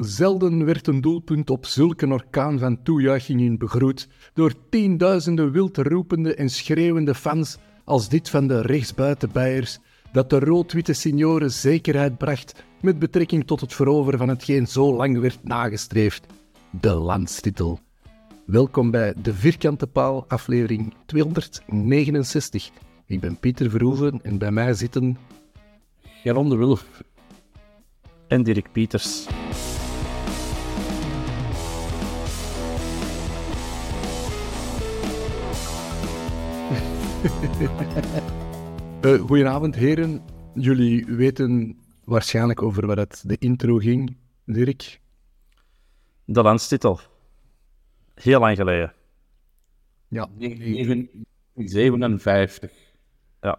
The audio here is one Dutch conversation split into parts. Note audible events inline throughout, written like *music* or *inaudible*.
Zelden werd een doelpunt op zulke orkaan van toejuichingen begroet door tienduizenden wild roepende en schreeuwende fans als dit van de rechtsbuitenbijers, dat de rood-witte signoren zekerheid bracht met betrekking tot het veroveren van hetgeen zo lang werd nagestreefd, de landstitel. Welkom bij de Vierkante Paal, aflevering 269. Ik ben Pieter Verhoeven en bij mij zitten... Geron de Wulf en Dirk Pieters. *laughs* Eh, goedenavond, heren. Jullie weten waarschijnlijk over wat het de intro ging, Dirk. De landstitel. Heel lang geleden. Ja, 57. Ja.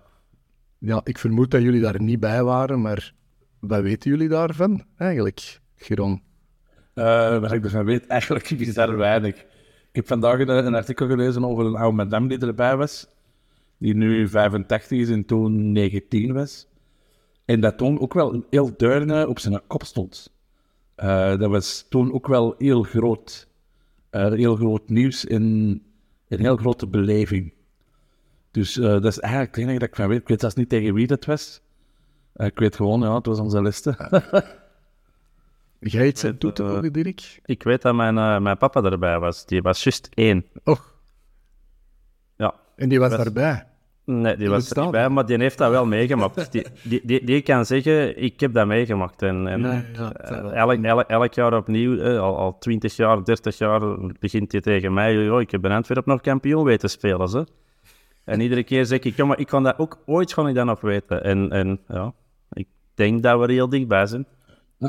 ja, ik vermoed dat jullie daar niet bij waren, maar wat weten jullie daarvan eigenlijk, Geron? Eh wat ik ervan weet, eigenlijk is daar weinig. Ik heb vandaag een, een artikel gelezen over een oude madame die erbij was, die nu 85 is en toen 19 was. En dat toen ook wel heel duidelijk op zijn kop stond. Eh, dat was toen ook wel heel groot. Eh, heel groot nieuws en een heel grote beleving. Dus eh, dat is eigenlijk het enige dat ik van weet. Ik weet zelfs niet tegen wie dat was. Eh, ik weet gewoon, ja, het was onze liste. *laughs* Jij iets aan toe te voegen, Dirk? ik weet dat mijn, eh, mijn papa erbij was. Die was juist één. Oh, Ja. En die was Was- daarbij. Nee, die was er niet bij, maar die heeft dat wel meegemaakt. *laughs* Die, die, die, die kan zeggen, ik heb dat meegemaakt. En, en Ja, ja, eh, elk, elk, elk jaar opnieuw, eh, al, al 20 jaar, 30 jaar, begint hij tegen mij, "Joh, ik heb in Antwerpen nog kampioen weten spelen. Ze. En iedere keer zeg ik, ja, maar ik kan dat ook ooit gewoon niet dan nog weten. En, en ja, ik denk dat we er heel dichtbij zijn.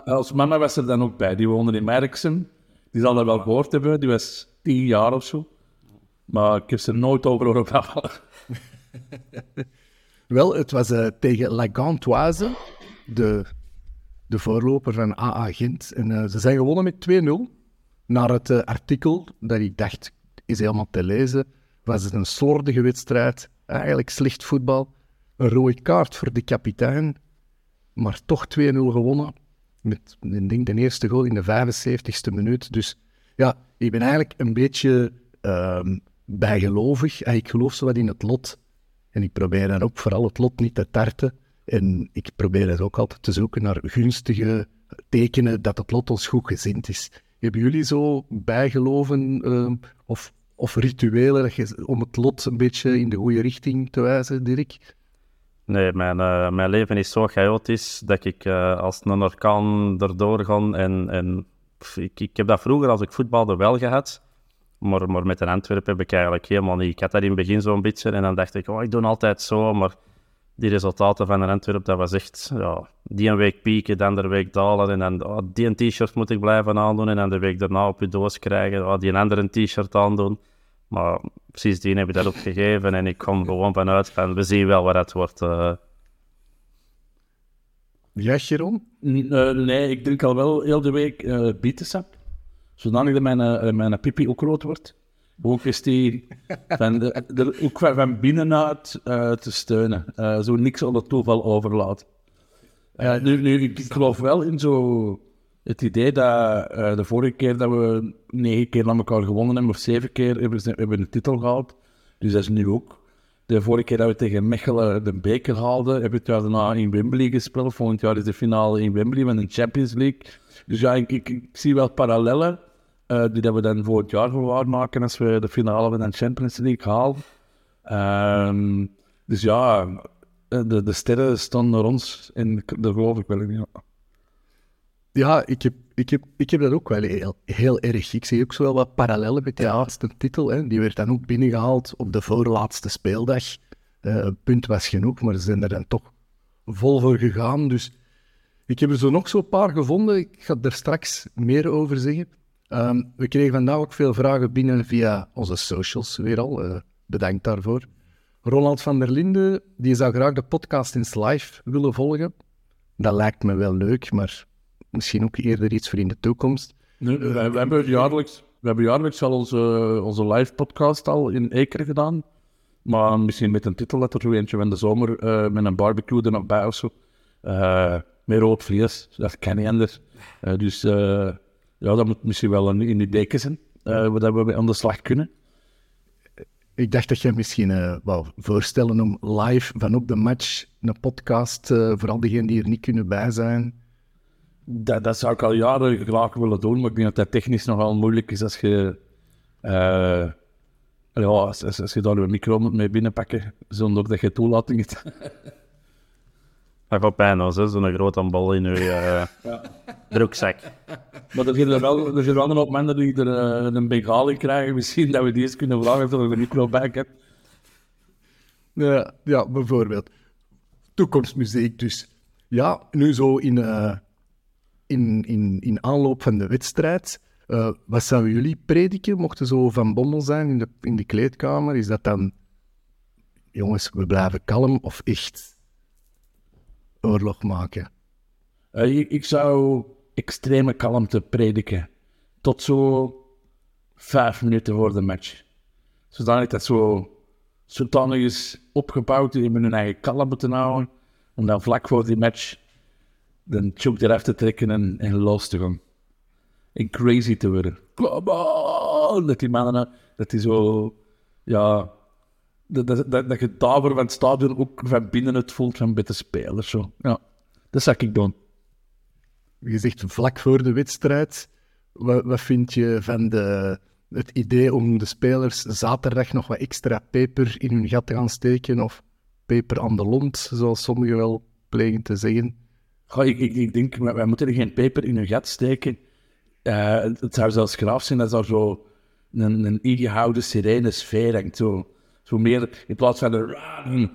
Als mama was er dan ook bij. Die woonde in Merksem. Die zal dat wel gehoord hebben. Die was tien jaar of zo. Maar ik heb ze nooit over. *laughs* Wel, het was eh, tegen La Gantoise, de, de voorloper van AA Gent. En eh, ze zijn gewonnen met 2-0. Naar het eh, artikel dat ik dacht is helemaal te lezen, was het een slordige wedstrijd. Eigenlijk slecht voetbal. Een rode kaart voor de kapitein. Maar toch 2-0 gewonnen. Met, ik denk, de eerste goal in de 75ste minuut. Dus ja, ik ben eigenlijk een beetje ehm, bijgelovig. Eh, Ik geloof zo wat in het lot. En ik probeer dan ook vooral het lot niet te tarten. En ik probeer het ook altijd te zoeken naar gunstige tekenen dat het lot ons goed gezind is. Hebben jullie zo bijgeloven ehm, of, of rituelen om het lot een beetje in de goede richting te wijzen, Dirk? Nee, mijn, eh, mijn leven is zo chaotisch dat ik eh, als een orkaan erdoor ga. En, en ik, ik heb dat vroeger als ik voetbalde wel gehad. Maar, maar met een Antwerpen heb ik eigenlijk helemaal niet. Ik had dat in het begin zo'n beetje en dan dacht ik, oh, ik doe altijd zo. Maar die resultaten van een Antwerp, dat was echt, ja, die een week pieken, de andere week dalen. En dan, oh, die een t-shirt moet ik blijven aandoen. En dan de week daarna op je doos krijgen, oh, die een andere t-shirt aandoen. Maar sindsdien heb ik dat opgegeven en ik kom gewoon vanuit van, we zien wel wat het wordt. eh. Ja, Jeroen? Nee, ik drink al wel heel de week eh bietensap. Zodanig dat mijn, eh, mijn pipi ook rood wordt. Is die van, de, de- ook van, binnenuit eh, te steunen. Eh, zo niks aan het toeval overlaat. Nu, nu, ik, geloof wel in zo het idee dat de vorige keer dat we negen keer aan elkaar gewonnen hebben, of zeven keer, hebben we de titel gehaald. Dus dat is nu ook. De vorige keer dat we tegen Mechelen de beker haalden, hebben we het jaar daarna in Wembley gespeeld. Volgend jaar is de finale in Wembley van de Champions League. Dus ja, ik, ik zie wel parallellen eh, die dat we dan volgend jaar gaan waarmaken als we de finale van de Champions League halen. Ehm, dus ja, eh, de, de sterren staan naar ons en daar geloof ik wel in. Ja. Ja, ik heb, ik, heb, ik heb dat ook wel heel, heel erg. Ik zie ook zo wel wat parallellen met die laatste titel. Hè. Die werd dan ook binnengehaald op de voorlaatste speeldag. Eh, een punt was genoeg, maar ze zijn er dan toch vol voor gegaan. Dus ik heb er zo nog zo'n paar gevonden. Ik ga er straks meer over zeggen. Ehm, we kregen vandaag ook veel vragen binnen via onze socials, weer al. Eh, bedankt daarvoor. Ronald van der Linden, die zou graag de podcast eens live willen volgen. Dat lijkt me wel leuk, maar misschien ook eerder iets voor in de toekomst. We, hebben jaarlijks, we hebben jaarlijks al onze, onze live podcast al in Eker gedaan. Maar misschien met een titel dat er zo eentje van de zomer eh, met een barbecue er nog bij of zo. Eh, meer rood vlees, dat kan niet anders. Dus ja, dat moet misschien wel een, een idee zijn, eh waar dat we aan de slag kunnen. Ik dacht dat je misschien eh wou voorstellen om live van op de match een podcast, eh, voor al diegenen die er niet kunnen bij zijn. Dat, dat zou ik al jaren graag willen doen, maar ik denk dat dat technisch nogal moeilijk is als je... ja, als, als, als je daar een micro moet mee binnenpakken, zonder dat je toelating hebt. *laughs* Dat gaat pijn als, hè, zo'n grote bal in je eh broekzak. Maar er zijn er wel, er zijn wel een hoop mensen die er eh, een begaal in krijgen. Misschien dat we die eens kunnen vragen of er een micro bij heb. Ja, ja, bijvoorbeeld. Toekomstmuziek dus. Ja, nu zo in, eh, in, in, in aanloop van de wedstrijd. eh, wat zouden jullie prediken? Mochten zo van Bommel zijn in de, in de kleedkamer? Is dat dan... Jongens, we blijven kalm of echt oorlog maken? Eh, ik, zou extreme kalmte prediken. Tot zo vijf minuten voor de match. Zodanig dat zo zodanig is opgebouwd hebben hun eigen kalm te houden. Om dan vlak voor die match de choke eraf te trekken en, en los te gaan. En crazy te worden. Come on! Dat die mannen, dat die zo, ja, dat, dat, dat, dat je van het stadion ook van binnen het voelt van bij de spelers. Zo. Ja, dat zou ik doen. Je zegt vlak voor de wedstrijd. Wat, wat vind je van de, het idee om de spelers zaterdag nog wat extra peper in hun gat te gaan steken? Of peper aan de lont, zoals sommigen wel plegen te zeggen? Goh, ik, ik, ik denk, wij, wij moeten er geen peper in hun gat steken. Eh, het zou zelfs graaf zijn dat er zo een, een ingehouden serene sfeer hangt. Zo, zo meer, in plaats van de...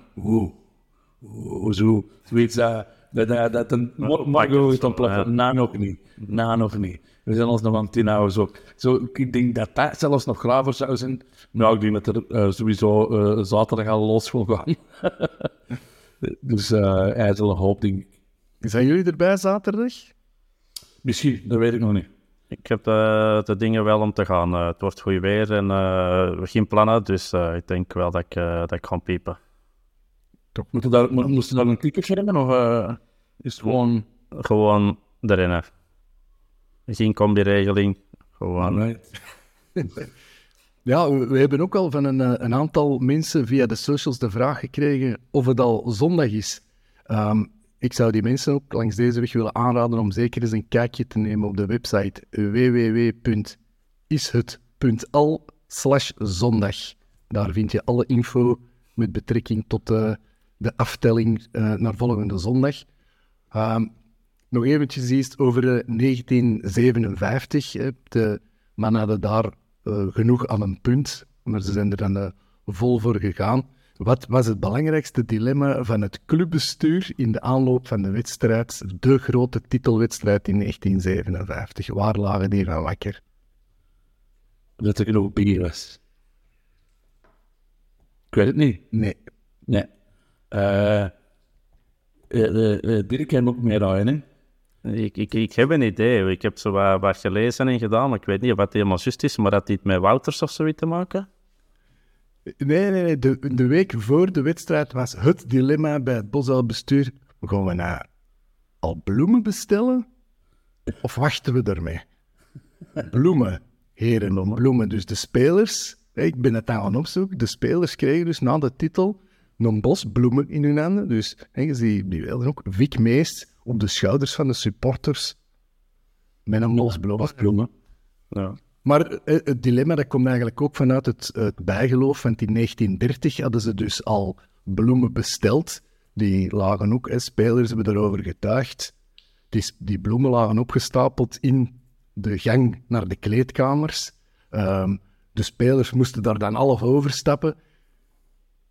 Zo, zoiets dat... Dat, dat, dat een Margo is dan plat. Na nog niet. Na nog niet. We zijn ons nog aan het inhouden. Zo. Zo, ik denk dat dat zelfs nog graver zou zijn. Nou, ik denk dat er eh, sowieso eh, zaterdag al los wil gaan. *laughs* dus uh, ijdele hoop, denk ik. Zijn jullie erbij zaterdag? Misschien, dat weet ik nog niet. Ik heb eh, de dingen wel om te gaan. Eh, het wordt goed weer en eh, geen plannen, dus eh, ik denk wel dat ik, dat ik ga piepen. Moet er daar, mo- moest er daar een klikkertje hebben? Of is het gewoon... Gewoon erin. Geen combi-regeling. Gewoon. *laughs* Ja, we, we hebben ook al van een, een aantal mensen via de socials de vraag gekregen of het al zondag is. Ehm, ik zou die mensen ook langs deze weg willen aanraden om zeker eens een kijkje te nemen op de website www.ishet.al zondag. Daar vind je alle info met betrekking tot eh, de aftelling eh, naar volgende zondag. Ehm, nog eventjes iets over eh, 1957. hè. De mannen hadden daar genoeg aan een punt, maar ze zijn er dan vol voor gegaan. Wat was het belangrijkste dilemma van het clubbestuur in de aanloop van de wedstrijd, de grote titelwedstrijd in 1957? Waar lagen die van wakker? Dat er genoeg bier was. Ik weet het niet. Nee. Nee. Eh, Dirk heeft ook meer rijden, hè? Ik, ik, ik heb een idee. Ik heb zo wat, wat gelezen en gedaan, maar ik weet niet of het helemaal juist is, maar dat dit met Wouters of zoiets te maken? Nee, nee, nee. De, de week voor de wedstrijd was het dilemma bij het Bosuilbestuur. Gaan we nou al bloemen bestellen? Of wachten we ermee? Bloemen, heren, bloemen. Dus de spelers, ik ben het aan het opzoeken, de spelers kregen dus na de titel een bos bloemen in hun handen. Dus je ziet die wilden ook Vic Meest op de schouders van de supporters met een bos. Bloemen. Ja. Maar eh, het dilemma dat komt eigenlijk ook vanuit het, het bijgeloof, want in 1930 hadden ze dus al bloemen besteld. Die lagen ook, hè, spelers hebben erover getuigd. Die, bloemen lagen opgestapeld in de gang naar de kleedkamers. Ehm, de spelers moesten daar dan half overstappen.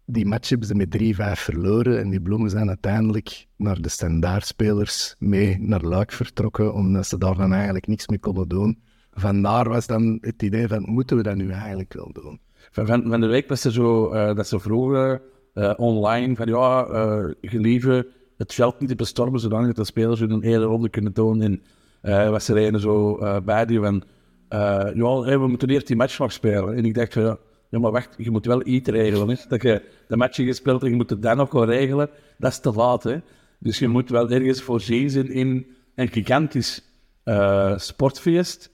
Die match hebben ze met 3-5 verloren en die bloemen zijn uiteindelijk naar de standaardspelers mee naar Luik vertrokken, omdat ze daar dan eigenlijk niks mee konden doen. Vandaar was dan het idee van, moeten we dat nu eigenlijk wel doen? Van, van, de week was er zo, eh, dat ze vroegen eh, online van ja, eh gelieve het veld niet te bestormen zodat de spelers hun hele ronde kunnen doen. En eh, was er een zo eh, bij die van, eh, ja, we moeten eerst die match nog spelen. En ik dacht van, ja, maar wacht, je moet wel iets regelen. Hè? Dat je de match hebt gespeeld en je moet het dan nog gaan regelen, dat is te laat. Hè? Dus je moet wel ergens voorzien zijn in een gigantisch eh, sportfeest.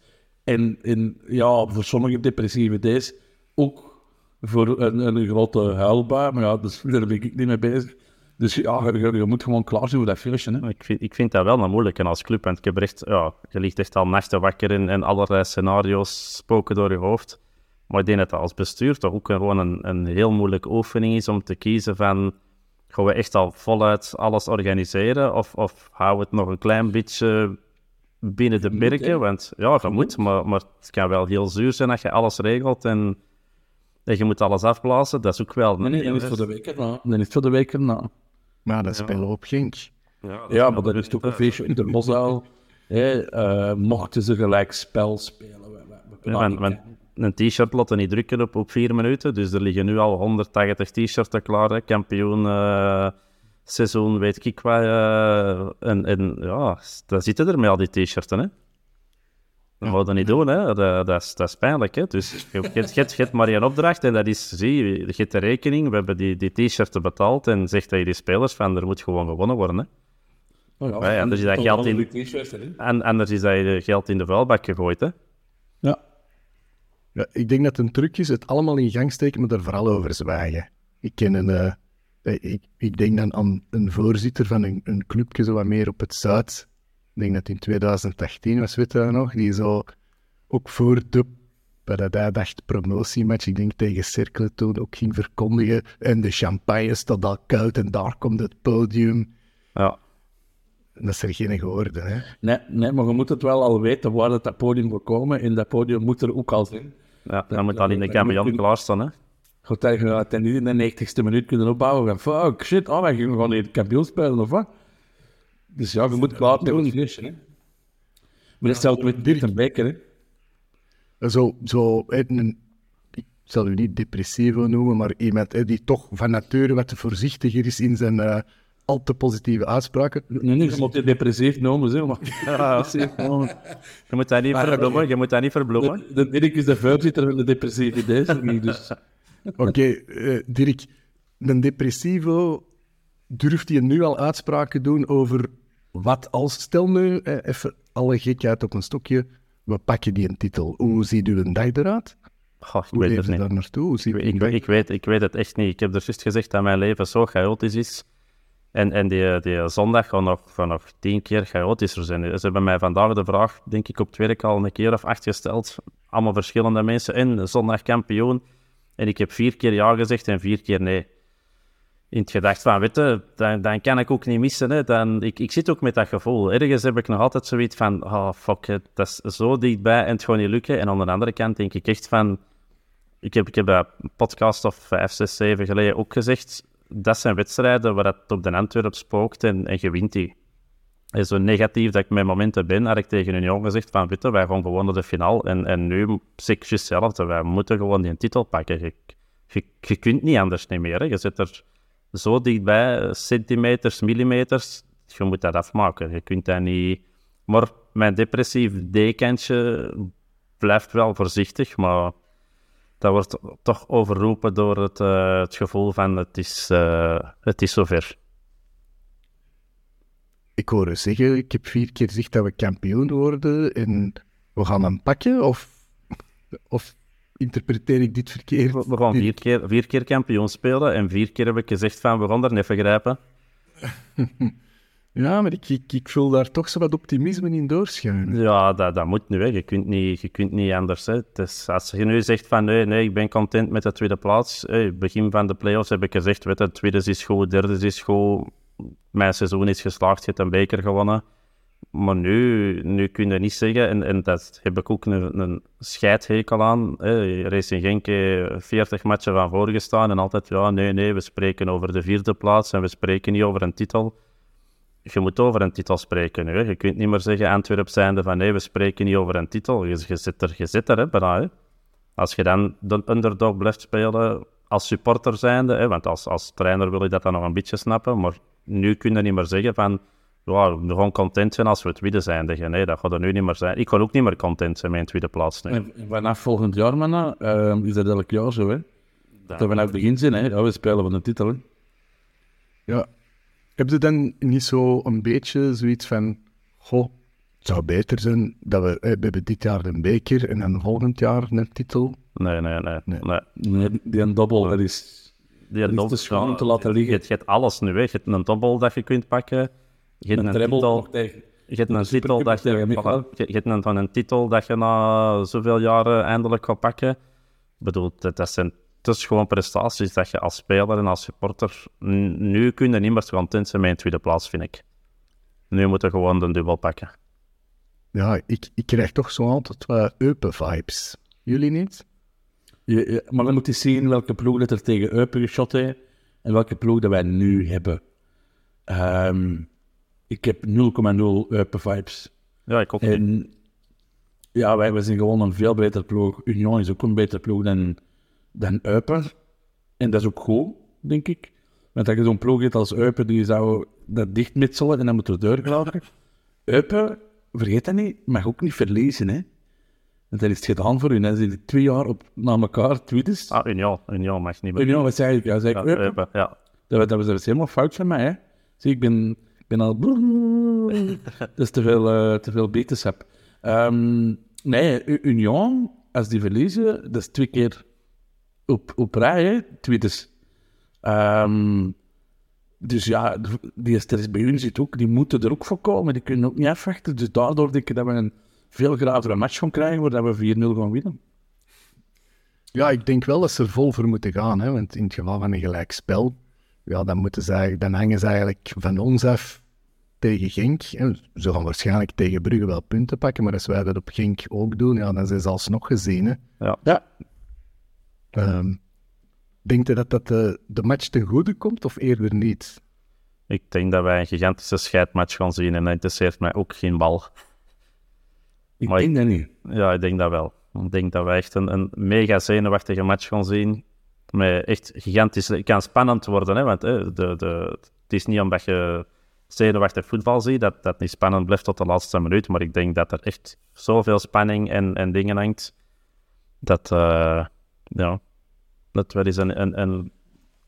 En, en ja, voor sommige depressieve days ook voor een, een grote huilbui. Maar ja, dus, *laughs* daar ben ik niet mee bezig. Dus ja, je, moet gewoon klaar zijn voor dat feestje. Ik vind, ik vind dat wel een moeilijke als club, want ik heb echt, ja, je ligt echt al nachten wakker in en allerlei scenario's spoken door je hoofd. Maar ik denk dat dat als bestuur toch ook gewoon een, een heel moeilijke oefening is om te kiezen van, gaan we echt al voluit alles organiseren of, of houden we het nog een klein beetje binnen de perken? Want ja, dat moet, maar, maar het kan wel heel zuur zijn als je alles regelt en, en je moet alles afblazen. Dat is ook wel... Nee, nee, dat is voor de week erna. Dat is voor de week erna. Maar dat spelen op Genk. Ja, maar dat is toch een feestje in de Bosuil. *laughs* Hè, eh, mochten ze gelijk spel spelen. we- Ja, want, een t-shirt laten niet drukken op, op vier minuten. Dus er liggen nu al 180 t-shirts klaar. Hè. Kampioen, eh, seizoen, weet ik wat. eh, en, en ja, daar zitten er met al die t-shirts. Hè. Dat moet je niet doen, hè. Dat, dat, is, dat is pijnlijk. Hè. Dus *laughs* je, je, je, je hebt maar één opdracht en dat is, zie je, je hebt de rekening. We hebben die, die t-shirts betaald en zegt dat je die spelers van, er moet gewoon gewonnen worden. Hè. Oh ja, Ja, ja, dus dat wel in-. En anders is dat geld in de vuilbak gegooid. Hè. Ja. Ja, ik denk dat een truc is het allemaal in gang steken, maar er vooral over zwijgen. Ik ken een... eh, ik, ik denk dan aan een voorzitter van een, een clubje zo wat meer op het zuid. Ik denk dat in 2018 was, weet je dat nog? Die zo ook voor de, bij dat hij dacht, promotiematch, ik denk tegen Cercle toen ook ging verkondigen. En de champagne staat al koud en daar komt het podium. Ja. Dat is er geen geworden, hè? Nee, nee, maar je moet het wel al weten waar dat podium wil komen. En dat podium moet er ook al zijn. Ja, dan moet al in de dat- kampioen dat- klaarstaan. Hè. Dat je het niet in de 90ste minuut kunnen opbouwen. Van, fuck, shit, oh, gaan gewoon in het kampioen spelen, of wat? Dus ja, je moet klaar doen. hè. Maar dat stelt met Dirk een beker, hè. Zo, zo een, ik zal u niet depressivo noemen, maar iemand hè, die toch van nature wat voorzichtiger is in zijn eh, al te positieve uitspraken. Nee, nee, je moet je depressief noemen, zeg maar. *laughs* Depressief noemen. Je moet dat niet Maar- verbloemen. Je moet dat niet verbloemen. De, de Dirk is de voorzitter van de depressieve ideeën, niet, dus... *laughs* Oké, eh, Dirk, een depressivo, durft hij nu al uitspraken doen over wat als, stel nu, eh, even alle gekheid op een stokje, we pakken die een titel. Hoe ziet u een dag eruit? Goh, ik Hoe weet het niet. daar naartoe? Ik, weet, ik weet het echt niet. Ik heb er juist gezegd dat mijn leven zo chaotisch is. En, en die, die zondag gaat nog, nog tien keer chaotischer zijn. Ze hebben mij vandaag de vraag, denk ik, op het werk al een keer of acht gesteld. Allemaal verschillende mensen. En zondag kampioen. En ik heb vier keer ja gezegd en vier keer nee. In het gedacht van, weet dan, dan kan ik ook niet missen. Hè. Dan, ik, ik zit ook met dat gevoel. Ergens heb ik nog altijd zoiets van, oh fuck, it, dat is zo dichtbij en het gaat niet lukken. En aan de andere kant denk ik echt van, ik heb, ik heb een podcast of vijf, zes, zeven geleden ook gezegd, dat zijn wedstrijden waar het op de Antwerp spookt en, en je wint die. En zo negatief dat ik met momenten ben, had ik tegen een jongen gezegd van, weet je, wij gaan gewoon naar de finale. En, en nu zeg ik hetzelfde, wij moeten gewoon die titel pakken. Je, kunt niet anders niet meer. Je zit er zo dichtbij, centimeters, millimeters. Je moet dat afmaken. Je kunt dat niet... Maar mijn depressief dekentje blijft wel voorzichtig, maar dat wordt toch overroepen door het, uh, het gevoel van het is, uh, het is zover. Ik hoor zeggen, ik heb vier keer gezegd dat we kampioen worden en we gaan hem pakken, of, of interpreteer ik dit verkeerd? We gaan vier keer, vier keer kampioen spelen en vier keer heb ik gezegd van we gaan er even grijpen. *laughs* Ja, maar ik, ik, ik voel daar toch zo wat optimisme in doorschijnen. Ja, dat, dat moet nu. Hè. Je, kunt niet, je kunt niet anders. Hè. Dus als je nu zegt van nee, nee, ik ben content met de tweede plaats. Hey, begin van de playoffs heb ik gezegd, weet het tweede is goed, derde is goed. Mijn seizoen is geslaagd, je hebt een beker gewonnen. Maar nu, nu kun je niet zeggen, en, en dat heb ik ook een, een scheidhekel aan. Hè. Racing Genk 40 matchen van voorgestaan en altijd, ja, nee, nee, we spreken over de vierde plaats en we spreken niet over een titel je moet over een titel spreken. Hè. Je kunt niet meer zeggen, Antwerp zijnde van nee, we spreken niet over een titel. Je, zit er, je zit er. Hè. Als je dan de underdog blijft spelen als supporter zijnde, hè, want als, als trainer wil je dat dan nog een beetje snappen, maar nu kun je niet meer zeggen van ja, we gaan content zijn als we tweede zijn. Nee, dat gaat er nu niet meer zijn. Ik ga ook niet meer content zijn met een tweede plaats. Nee. En vanaf volgend jaar, man, uh, is dat elk jaar zo, hè? Dat, we naar het begin zijn, hè? Ja, we spelen van de titel, hè? Ja, heb je dan niet zo een beetje zoiets van, goh, het zou beter zijn dat we, we hebben dit jaar een beker en dan volgend jaar een titel? Nee, nee, nee. nee. nee. die een dobbel, dat is... Die een dobbel, te te laten liggen. Je, hebt alles nu, weg. Je hebt een dobbel dat je kunt pakken. Je hebt een, een titel... Je hebt een titel dat je... Je, je hebt een, van een titel dat je na zoveel jaren eindelijk gaat pakken. Ik bedoel, dat, dat zijn is gewoon prestaties dat je als speler en als supporter... Nu kun je niet meer content zijn met een tweede plaats, vind ik. Nu moeten we gewoon de dubbel pakken. Ja, ik, ik krijg toch zo altijd wat Eupen-vibes. Jullie niet? Ja, maar dan moet je zien welke ploeg dat er tegen Eupen geschot heeft en welke ploeg dat wij nu hebben. Um, ik heb 0,0 Eupen-vibes. Ja, ik ook en, Ja, wij, wij zijn gewoon een veel beter ploeg. Union is ook een beter ploeg dan dan Eupen. En dat is ook goed, denk ik. Want als je zo'n ploeg hebt als Eupen, die zou dat dichtmetselen en dan moet er deur gelaten. Eupen, vergeet dat niet, mag ook niet verliezen, hè. Want dat is het gedaan voor u. Dan zitten twee jaar op, na elkaar tweets. Ah, Union. Union mag niet meer. Union, wat zei ik? Ja, zei ik ja, Eupen. Ja. Dat, dat, was, helemaal fout van mij, hè. Zie, ik ben, ik ben al... *laughs* dat is te veel, uh, te veel beterschap. Um, nee, Union, als die verliezen, dat is twee keer op, op rij, hè, tweets. Um, dus ja, die stress bij hun zit ook, die moeten er ook voor komen, die kunnen ook niet afwachten. Dus daardoor denk ik dat we een veel gravere match gaan krijgen, waar we 4-0 gaan winnen. Ja, ik denk wel dat ze er vol voor moeten gaan, hè, want in het geval van een gelijkspel, ja, dan, moeten ze, dan hangen ze eigenlijk van ons af tegen Genk. Hè. Ze gaan waarschijnlijk tegen Brugge wel punten pakken, maar als wij dat op Genk ook doen, ja, dan zijn ze alsnog gezien. Hè. Ja. ja. Um, denkt u dat dat de, de match ten goede komt of eerder niet? Ik denk dat wij een gigantische scheidmatch gaan zien en dat interesseert mij ook geen bal. Ik denk dat niet. Ja, ik denk dat wel. Ik denk dat wij echt een, een mega zenuwachtige match gaan zien. Met echt gigantisch... Het kan spannend worden, hè, want hè, de, de, het is niet omdat je zenuwachtig voetbal ziet dat dat niet spannend blijft tot de laatste minuut. Maar ik denk dat er echt zoveel spanning en, en dingen hangt. Dat, uh, ja, dat wel eens een, een, een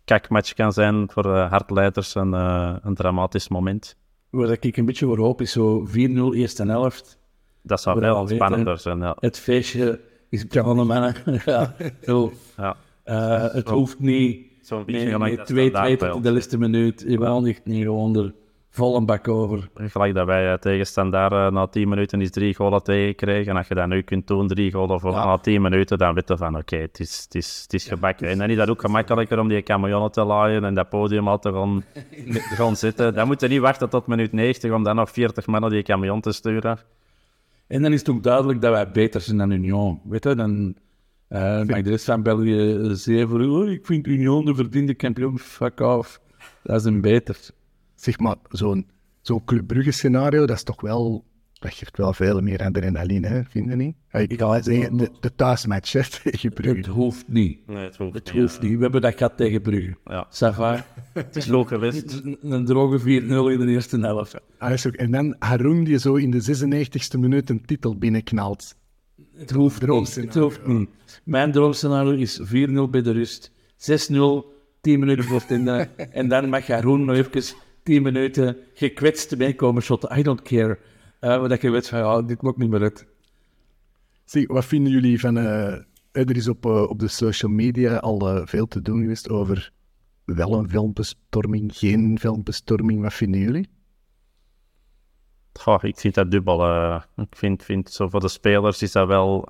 kakmatch kan zijn voor uh, hardleiders en uh, een dramatisch moment. Waar ik een beetje voor hoop is zo 4-0 eerste helft. Dat zou wel spannender zijn, ja. Het feestje is begonnen, mannen. *laughs* ja, zo. Ja. Uh, het hoeft niet Zo'n beetje nee, 2-2 tot de laatste minuut. Je wil niet, niet gewoon er vol een bak over. Gelijk dat wij tegen Standaard uh, na 10 minuten is drie golen tegenkrijgen. En als je dat nu kunt doen, drie golen voor ja. na 10 minuten, dan weet je van oké, okay, het, is, het, is, het is gebakken. En dan is dat ook gemakkelijker om die kamionnen te laaien en dat podium al te gaan, *laughs* gaan zitten. Dan moet je niet wachten tot minuut 90 om dan nog 40 mannen die camion te sturen. En dan is het ook duidelijk dat wij beter zijn dan Union. Weet je, dan... Uh, de rest van België zeer voor oh, ik vind Union de verdiende kampioen, fuck off. Dat is een beter zeg maar, zo'n zo'n Club Brugge scenario, dat is toch wel dat geeft wel veel meer adrenaline, hè, vind je niet? Ik kan wel zeggen, de, de thuismatch hè, *laughs* tegen Het hoeft niet. Nee, het hoeft Het niet, hoeft niet. We hebben dat gehad tegen Brugge. Ja. *laughs* Het is ook geweest. Een, een droge 4-0 in de eerste helft. Ah, is ook- En dan Haroun die zo in de 96e minuut een titel binnenknalt. Het hoeft niet. Het hoeft niet. Mijn droomscenario is 4-0 bij de rust. 6-0, 10 minuten voor het einde. *laughs* En dan mag Haroon nog even 10 minuten gekwetst meekomen shotten. I don't care. Eh maar dat je weet van, ja, dit maakt niet meer uit. Zie, wat vinden jullie van... eh, er is op, eh, op de social media al eh, veel te doen geweest over wel een filmbestorming, geen filmbestorming. Wat vinden jullie? Goh, ik vind dat dubbel. eh. ik vind, vind zo voor de spelers is dat wel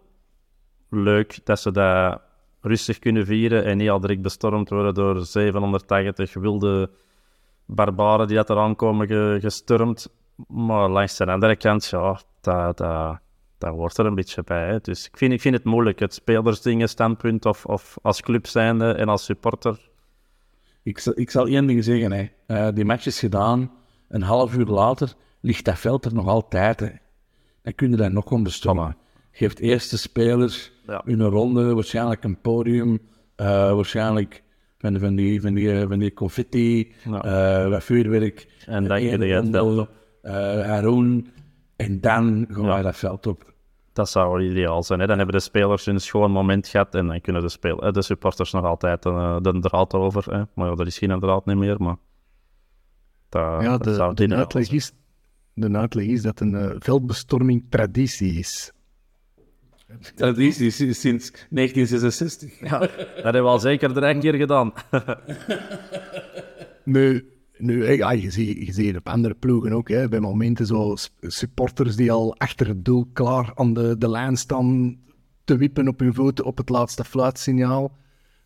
leuk dat ze dat rustig kunnen vieren en niet al direct bestormd worden door 780 wilde barbaren die dat eraan komen ge- gestormd. Maar langs de andere kant, ja, dat, dat, dat hoort er een beetje bij. Hè. Dus ik vind, ik vind het moeilijk, het spelersdingen standpunt of, of als club zijnde en als supporter. Ik zal, ik zal één ding zeggen. Hè. Eh, die match is gedaan. Een half uur later ligt dat veld er nog altijd. Hè. Dan kun je dat nog om bestormen. Geeft eerst de spelers Ja. hun ronde, waarschijnlijk een podium, eh, waarschijnlijk van, van, die, van, die, van die confetti, Ja. eh, wat vuurwerk. En dan kun je het op. eh, Haroon. En dan gaan Ja. wij dat veld op. Dat zou wel ideaal zijn. Hè? Dan hebben de spelers hun schoon moment gehad en dan kunnen de, speel- eh, de supporters nog altijd eh, de draad over. Hè? Maar ja, dat is geen draad niet meer. Maar dat, Ja, dat de, zou de, uitleg zijn. is, de uitleg is dat een veldbestorming traditie is. Traditie is sinds 1966. Ja, dat hebben we al zeker drie keer gedaan. Nu, nu ja, je, ziet, je het op andere ploegen ook. Hè, bij momenten zo supporters die al achter het doel klaar aan de, de lijn staan te wippen op hun voeten op het laatste fluitsignaal.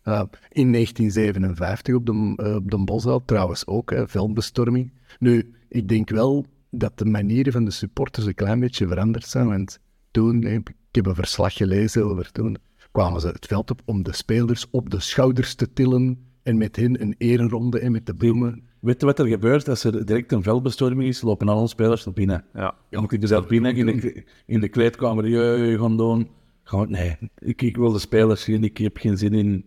Eh, in 1957 op de, eh, op de Bosveld trouwens ook, hè, veldbestorming. Nu, ik denk wel dat de manieren van de supporters een klein beetje veranderd zijn. Want toen, ik heb een verslag gelezen over toen, kwamen ze het veld op om de spelers op de schouders te tillen en met hen een ereronde en met de bloemen. Weet je wat er gebeurt als er direct een veldbestorming is? Lopen al onze spelers naar binnen. Ja. Ja, moet dus zelf binnen in de, in de kleedkamer je gaan doen? Gewoon, nee, ik, ik wil de spelers zien. Ik heb geen zin in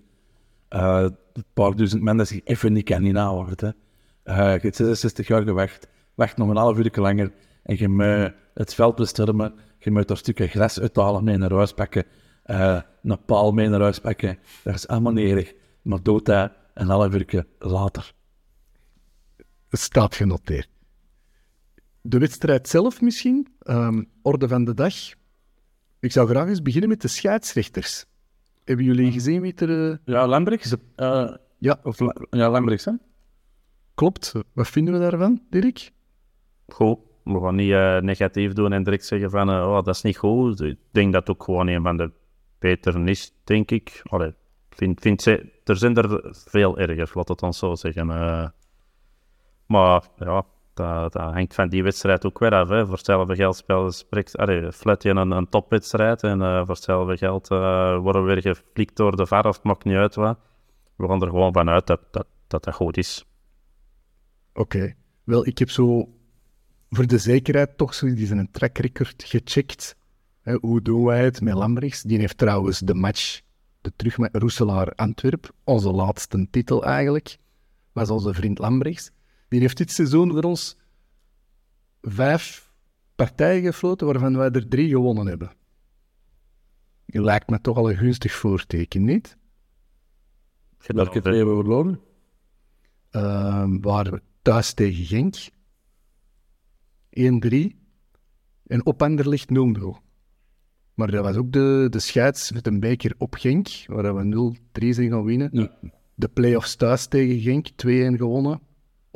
eh, een paar duizend mensen dat zich even niet kan inhouden. Eh, je hebt 66 jaar gewacht. Wacht nog een half uur langer. En je moet het veld bestormen. Je moet er stukken gras uithalen, mee naar huis pakken. eh, een paal mee naar huis pakken. Dat is allemaal erg. Maar doe dat een half uur later. Het staat genoteerd. De wedstrijd zelf misschien, ehm, orde van de dag. Ik zou graag eens beginnen met de scheidsrechters. Hebben jullie gezien wie er... eh, Ja, Lambrechts. eh, Ja, of, La- ja, Lambrechts, hè? klopt. Wat vinden we daarvan, Dirk? Goed, we gaan niet eh, negatief doen en direct zeggen van eh, oh, dat is niet goed. Ik denk dat ook gewoon een van de betere is, denk ik. Allee, vind, vind ze, er zijn er veel erger, laat het ons zo zeggen. Maar ja, dat, dat hangt van die wedstrijd ook weer af. Hè. Voor hetzelfde geld spelen, spreekt, allee, een, een topwedstrijd en eh, voor hetzelfde geld eh, worden we weer geflikt door de VAR of het maakt niet uit wat. We gaan er gewoon vanuit dat dat, dat, dat goed is. Oké. Wel, ik heb zo voor de zekerheid toch zo eens een track record gecheckt. Hè, hoe doen wij het met Lambrechts? Die heeft trouwens de match, de terug met Roeselaar Antwerp, onze laatste titel eigenlijk, was onze vriend Lambrechts. Die heeft dit seizoen voor ons vijf partijen gefloten, waarvan wij er drie gewonnen hebben. Je lijkt me toch al een gunstig voorteken, niet? Welke twee hebben we verloren? Ehm waren we thuis tegen Genk. 1-3. En op Anderlicht 0-0. Maar dat was ook de, de scheids met een beker op Genk, waar we 0-3 zijn gaan winnen. Ja. De play-offs thuis tegen Genk, 2-1 gewonnen.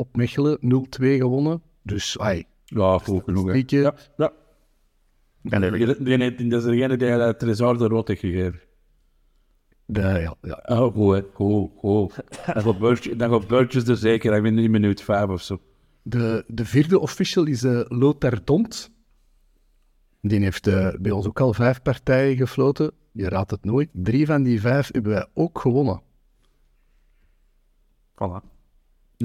Op Mechelen 0-2 gewonnen. Dus, ai. Ja, goed genoeg. hè. Statistieken. Ja, ja. En Dat is degene die dat Tresor de rood heeft gegeven. De, ja, ja. Oh, goed, hè. goed, goed. Dan gaat Burtjes- Dan gaat Burtjes er zeker, ik ben in minuut vijf of zo. De, de vierde official is eh Lothar Dont. Die heeft eh, bij ons ook al vijf partijen gefloten. Je raadt het nooit. Drie van die vijf hebben wij ook gewonnen. Voilà.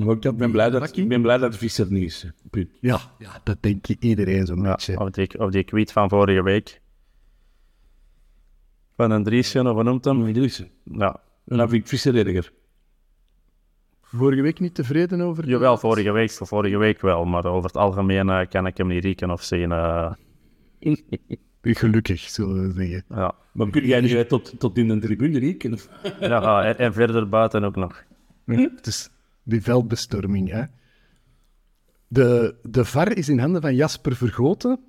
Maar ik ben blij dat, ik ben blij dat de visser niet is. Punt. Ja, ja dat denk ik iedereen zo'n beetje. Of die, of die tweet van vorige week. Van een Driesje, of hem? Idrissen. Ja, En dan vind ik visser erger. Vorige week niet tevreden over? jawel, vorige week, vorige week wel. Maar over het algemeen eh, kan ik hem niet rieken of zien. eh, *laughs* Gelukkig, zullen we zeggen. ja. Maar kun jij nu tot, tot in de tribune rieken? Of- Ja, en, en verder buiten ook nog. Het is die veldbestorming, hè. De, de VAR is in handen van Jasper Vergoten.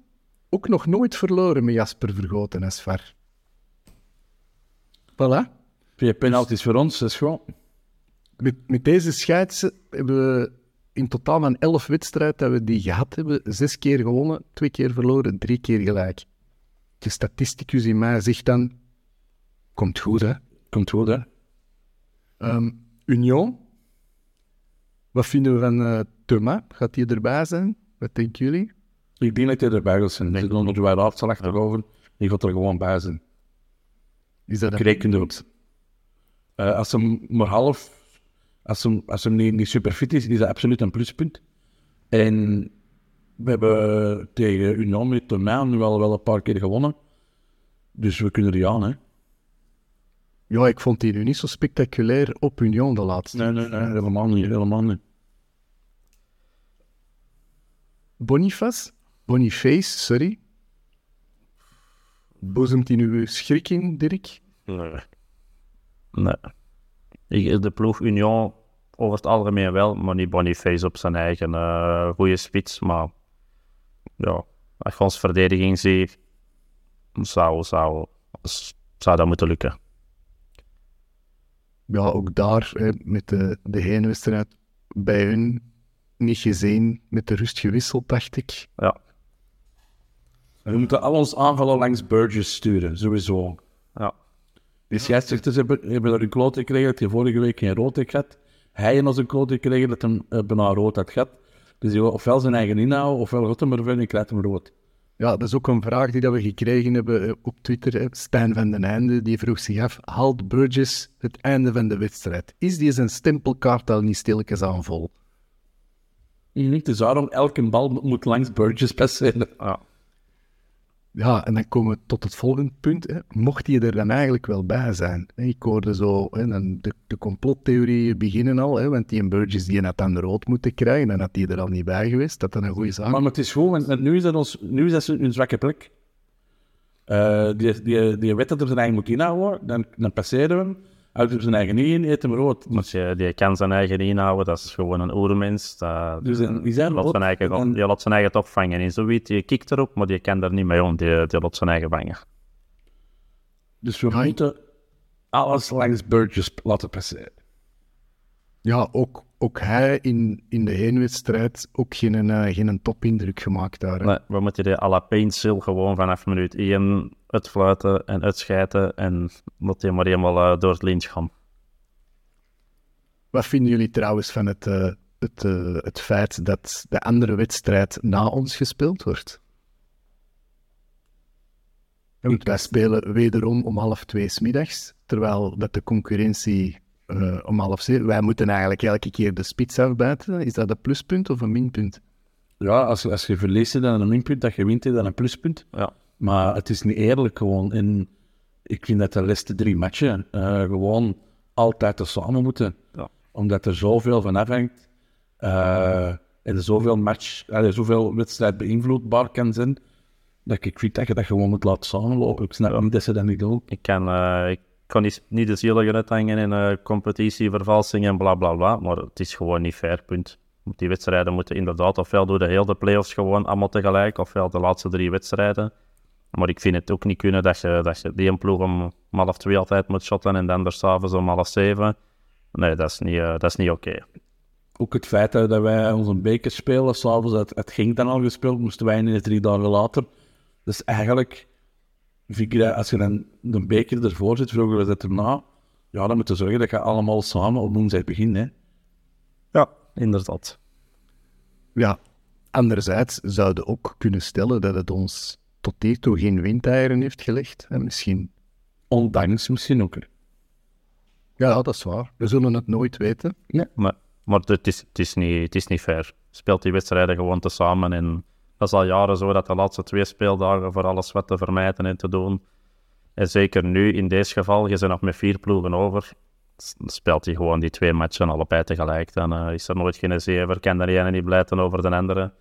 Ook nog nooit verloren met Jasper Vergoten als VAR. Voilà. Twee penalties voor ons, dat is gewoon... Met, met deze scheids hebben we in totaal van elf wedstrijden dat we die gehad hebben, zes keer gewonnen, twee keer verloren, drie keer gelijk. De statisticus in mij zegt dan, komt goed hè. Komt goed, hè? Ehm, Union, wat vinden we van eh, Thomas? Gaat hij erbij zijn? Wat denken jullie? Ik denk dat hij erbij gaat zijn. Ze doen er wel afslag achterover. Die gaat er gewoon bij zijn. Is dat een- doet. Eh als hem maar half... Als hem, als hem niet, niet super fit is, is dat absoluut een pluspunt. En we hebben tegen Union met Thomas nu wel, wel een paar keer gewonnen. Dus we kunnen er aan, hè. Ja, ik vond die nu niet zo spectaculair op Union de laatste. Nee, nee, nee, helemaal niet, helemaal niet. Boniface? Boniface, sorry. Boezemt hij nu schrik in, Dirk? Nee. De ploeg Union over het algemeen wel, maar niet Boniface op zijn eigen eh goede spits. Maar ja, als je ons verdediging ziet, zou, zou, zou dat moeten lukken. Ja, ook daar, hè, met de, de heenwedstrijd bij hun niet gezien, met de rust gewisseld, dacht ik. Ja, We moeten al ons aanvallen langs Burgess sturen, sowieso. ja. Die scheidsrechters hebben, hebben er een kloot gekregen dat hij vorige week geen rood heeft gehad. Hij heeft ons een kloot gekregen dat hij uh, bijna rood had gehad. Dus die wil ofwel zijn eigen inhouden, ofwel gaat hem ervan en krijgt hem rood. Ja, dat is ook een vraag die dat we gekregen hebben eh, op Twitter. hè. Stijn van den Einde, die vroeg zich af, haalt Burgess het einde van de wedstrijd? Is die zijn stempelkaart al niet stilletjes aan vol? Dus daarom, elke bal moet- langs Burgess passeren. ja. Ja, en dan komen we tot het volgende punt. Hè. Mocht hij er dan eigenlijk wel bij zijn? Ik hoorde zo hè, dan de, de complottheorieën beginnen al, hè, want die en Burgess die had dan rood moeten krijgen, dan had hij er al niet bij geweest. Dat dat een goede zaak Maar het is goed, want nu is dat, ons, nu is dat een zwakke plek. Eh, die, die, die weet dat er zijn eigen moet inhouden, dan, dan passeren we hem. Houdt hem zijn eigen in, eet hem rood. Als je, die kan zijn eigen inhouden, dat is gewoon een oermens. Dat, Dus die zijn laat zijn eigen, En- die laat zijn eigen toch vangen. En zoiets, die kikt erop, maar die kan er niet mee om. Die, die laat zijn eigen vangen. Dus we moeten alles langs Burgess laten passeren. Ja, ook, ook hij in, in de heenwedstrijd ook geen, eh, geen topindruk gemaakt daar. hè. Nee, we moeten die à la Paintsil gewoon vanaf minuut 1 uitfluiten en uitschijten en dat die maar helemaal eh, door het lint gaan. Wat vinden jullie trouwens van het, eh, het, eh, het feit dat de andere wedstrijd na ons gespeeld wordt? Want wij spelen wederom om half twee 's middags, terwijl dat de concurrentie eh, om half zeven... Wij moeten eigenlijk elke keer de spits afbijten. Is dat een pluspunt of een minpunt? Ja, als, als je verliest, dan een minpunt. Dat je wint, dan een pluspunt. Ja. Maar het is niet eerlijk gewoon. En ik vind dat de laatste drie matchen eh, gewoon altijd samen moeten. Ja. Omdat er zoveel van afhangt. eh, en zoveel match, allee, zoveel wedstrijd beïnvloedbaar kan zijn. Dat ik vind dat je dat gewoon moet laten samenlopen. Ik snap niet dat ze dat niet doen. Ik kan, eh, ik kan niet, niet de zieligen uithangen in competitievervalsing en bla bla bla, maar het is gewoon niet fair, punt. Die wedstrijden moeten inderdaad ofwel door de hele playoffs gewoon allemaal tegelijk, ofwel de laatste drie wedstrijden. Maar ik vind het ook niet kunnen dat je, dat je die een ploeg om, om half twee altijd moet shotten en dan er s'avonds om half zeven. Nee, dat is niet, eh, dat is niet oké. Ook het feit dat wij onze beker spelen, s'avonds, het, het ging dan al gespeeld, moesten wij ineens drie dagen later. Dus eigenlijk, vind ik dat als je dan de beker ervoor zit, vroeger was het erna, ja, dan moet je zorgen dat je allemaal samen op woensdag begint, hè. Ja, inderdaad. Ja, anderzijds zouden we ook kunnen stellen dat het ons tot hiertoe geen windeieren heeft gelegd. En misschien... Ondanks misschien ook. Ja, dat is waar. We zullen het nooit weten. Maar Maar het is, het, is niet, het is niet fair. Speelt die wedstrijden gewoon tezamen. En dat is al jaren zo dat de laatste twee speeldagen voor alles wat te vermijden en te doen. En zeker nu, in deze geval, je bent nog met vier ploegen over. Speelt hij gewoon die twee matchen allebei tegelijk. Dan eh, is er nooit geen zever. Kan de ene niet blijten over de andere.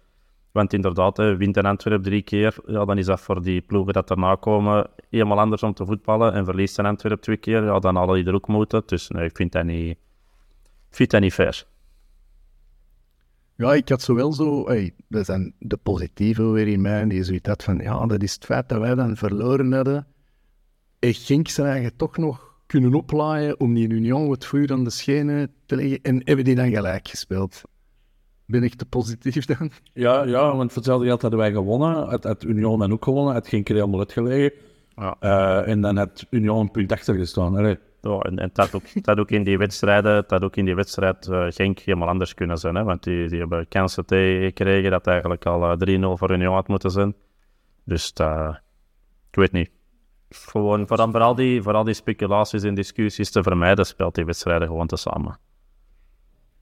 Want inderdaad, hè, wint een Antwerp drie keer, ja, dan is dat voor die ploegen dat erna komen helemaal anders om te voetballen. En verliest een Antwerp twee keer, ja, dan hadden die er ook moeten. Dus ik vind dat niet, ik vind dat niet fair. Ja, ik had zowel zo, hey, dat zijn de positieve weer in mij, die zoiets had van, ja, dat is het feit dat wij dan verloren hadden. En Genk zijn eigenlijk toch nog kunnen oplaaien om die Union het vuur aan de schenen te leggen. En hebben die dan gelijk gespeeld? Ben ik te positief dan? Ja, ja, want voor hetzelfde geld hadden wij gewonnen. Het, het Union dan ook gewonnen. Het ging er helemaal uitgelegen. Ja. Uh, en dan had Union een punt achter gestaan. Allee. Ja, en, en dat, ook, dat ook in die wedstrijden, dat ook in die wedstrijd uh, Genk helemaal anders kunnen zijn. Hè? Want die, die hebben kansen tegengekregen dat eigenlijk al uh, 3-0 voor Union had moeten zijn. Dus ik weet niet. Gewoon voor, voor, al die, voor al die speculaties en discussies te vermijden, speelt die wedstrijden gewoon tezamen.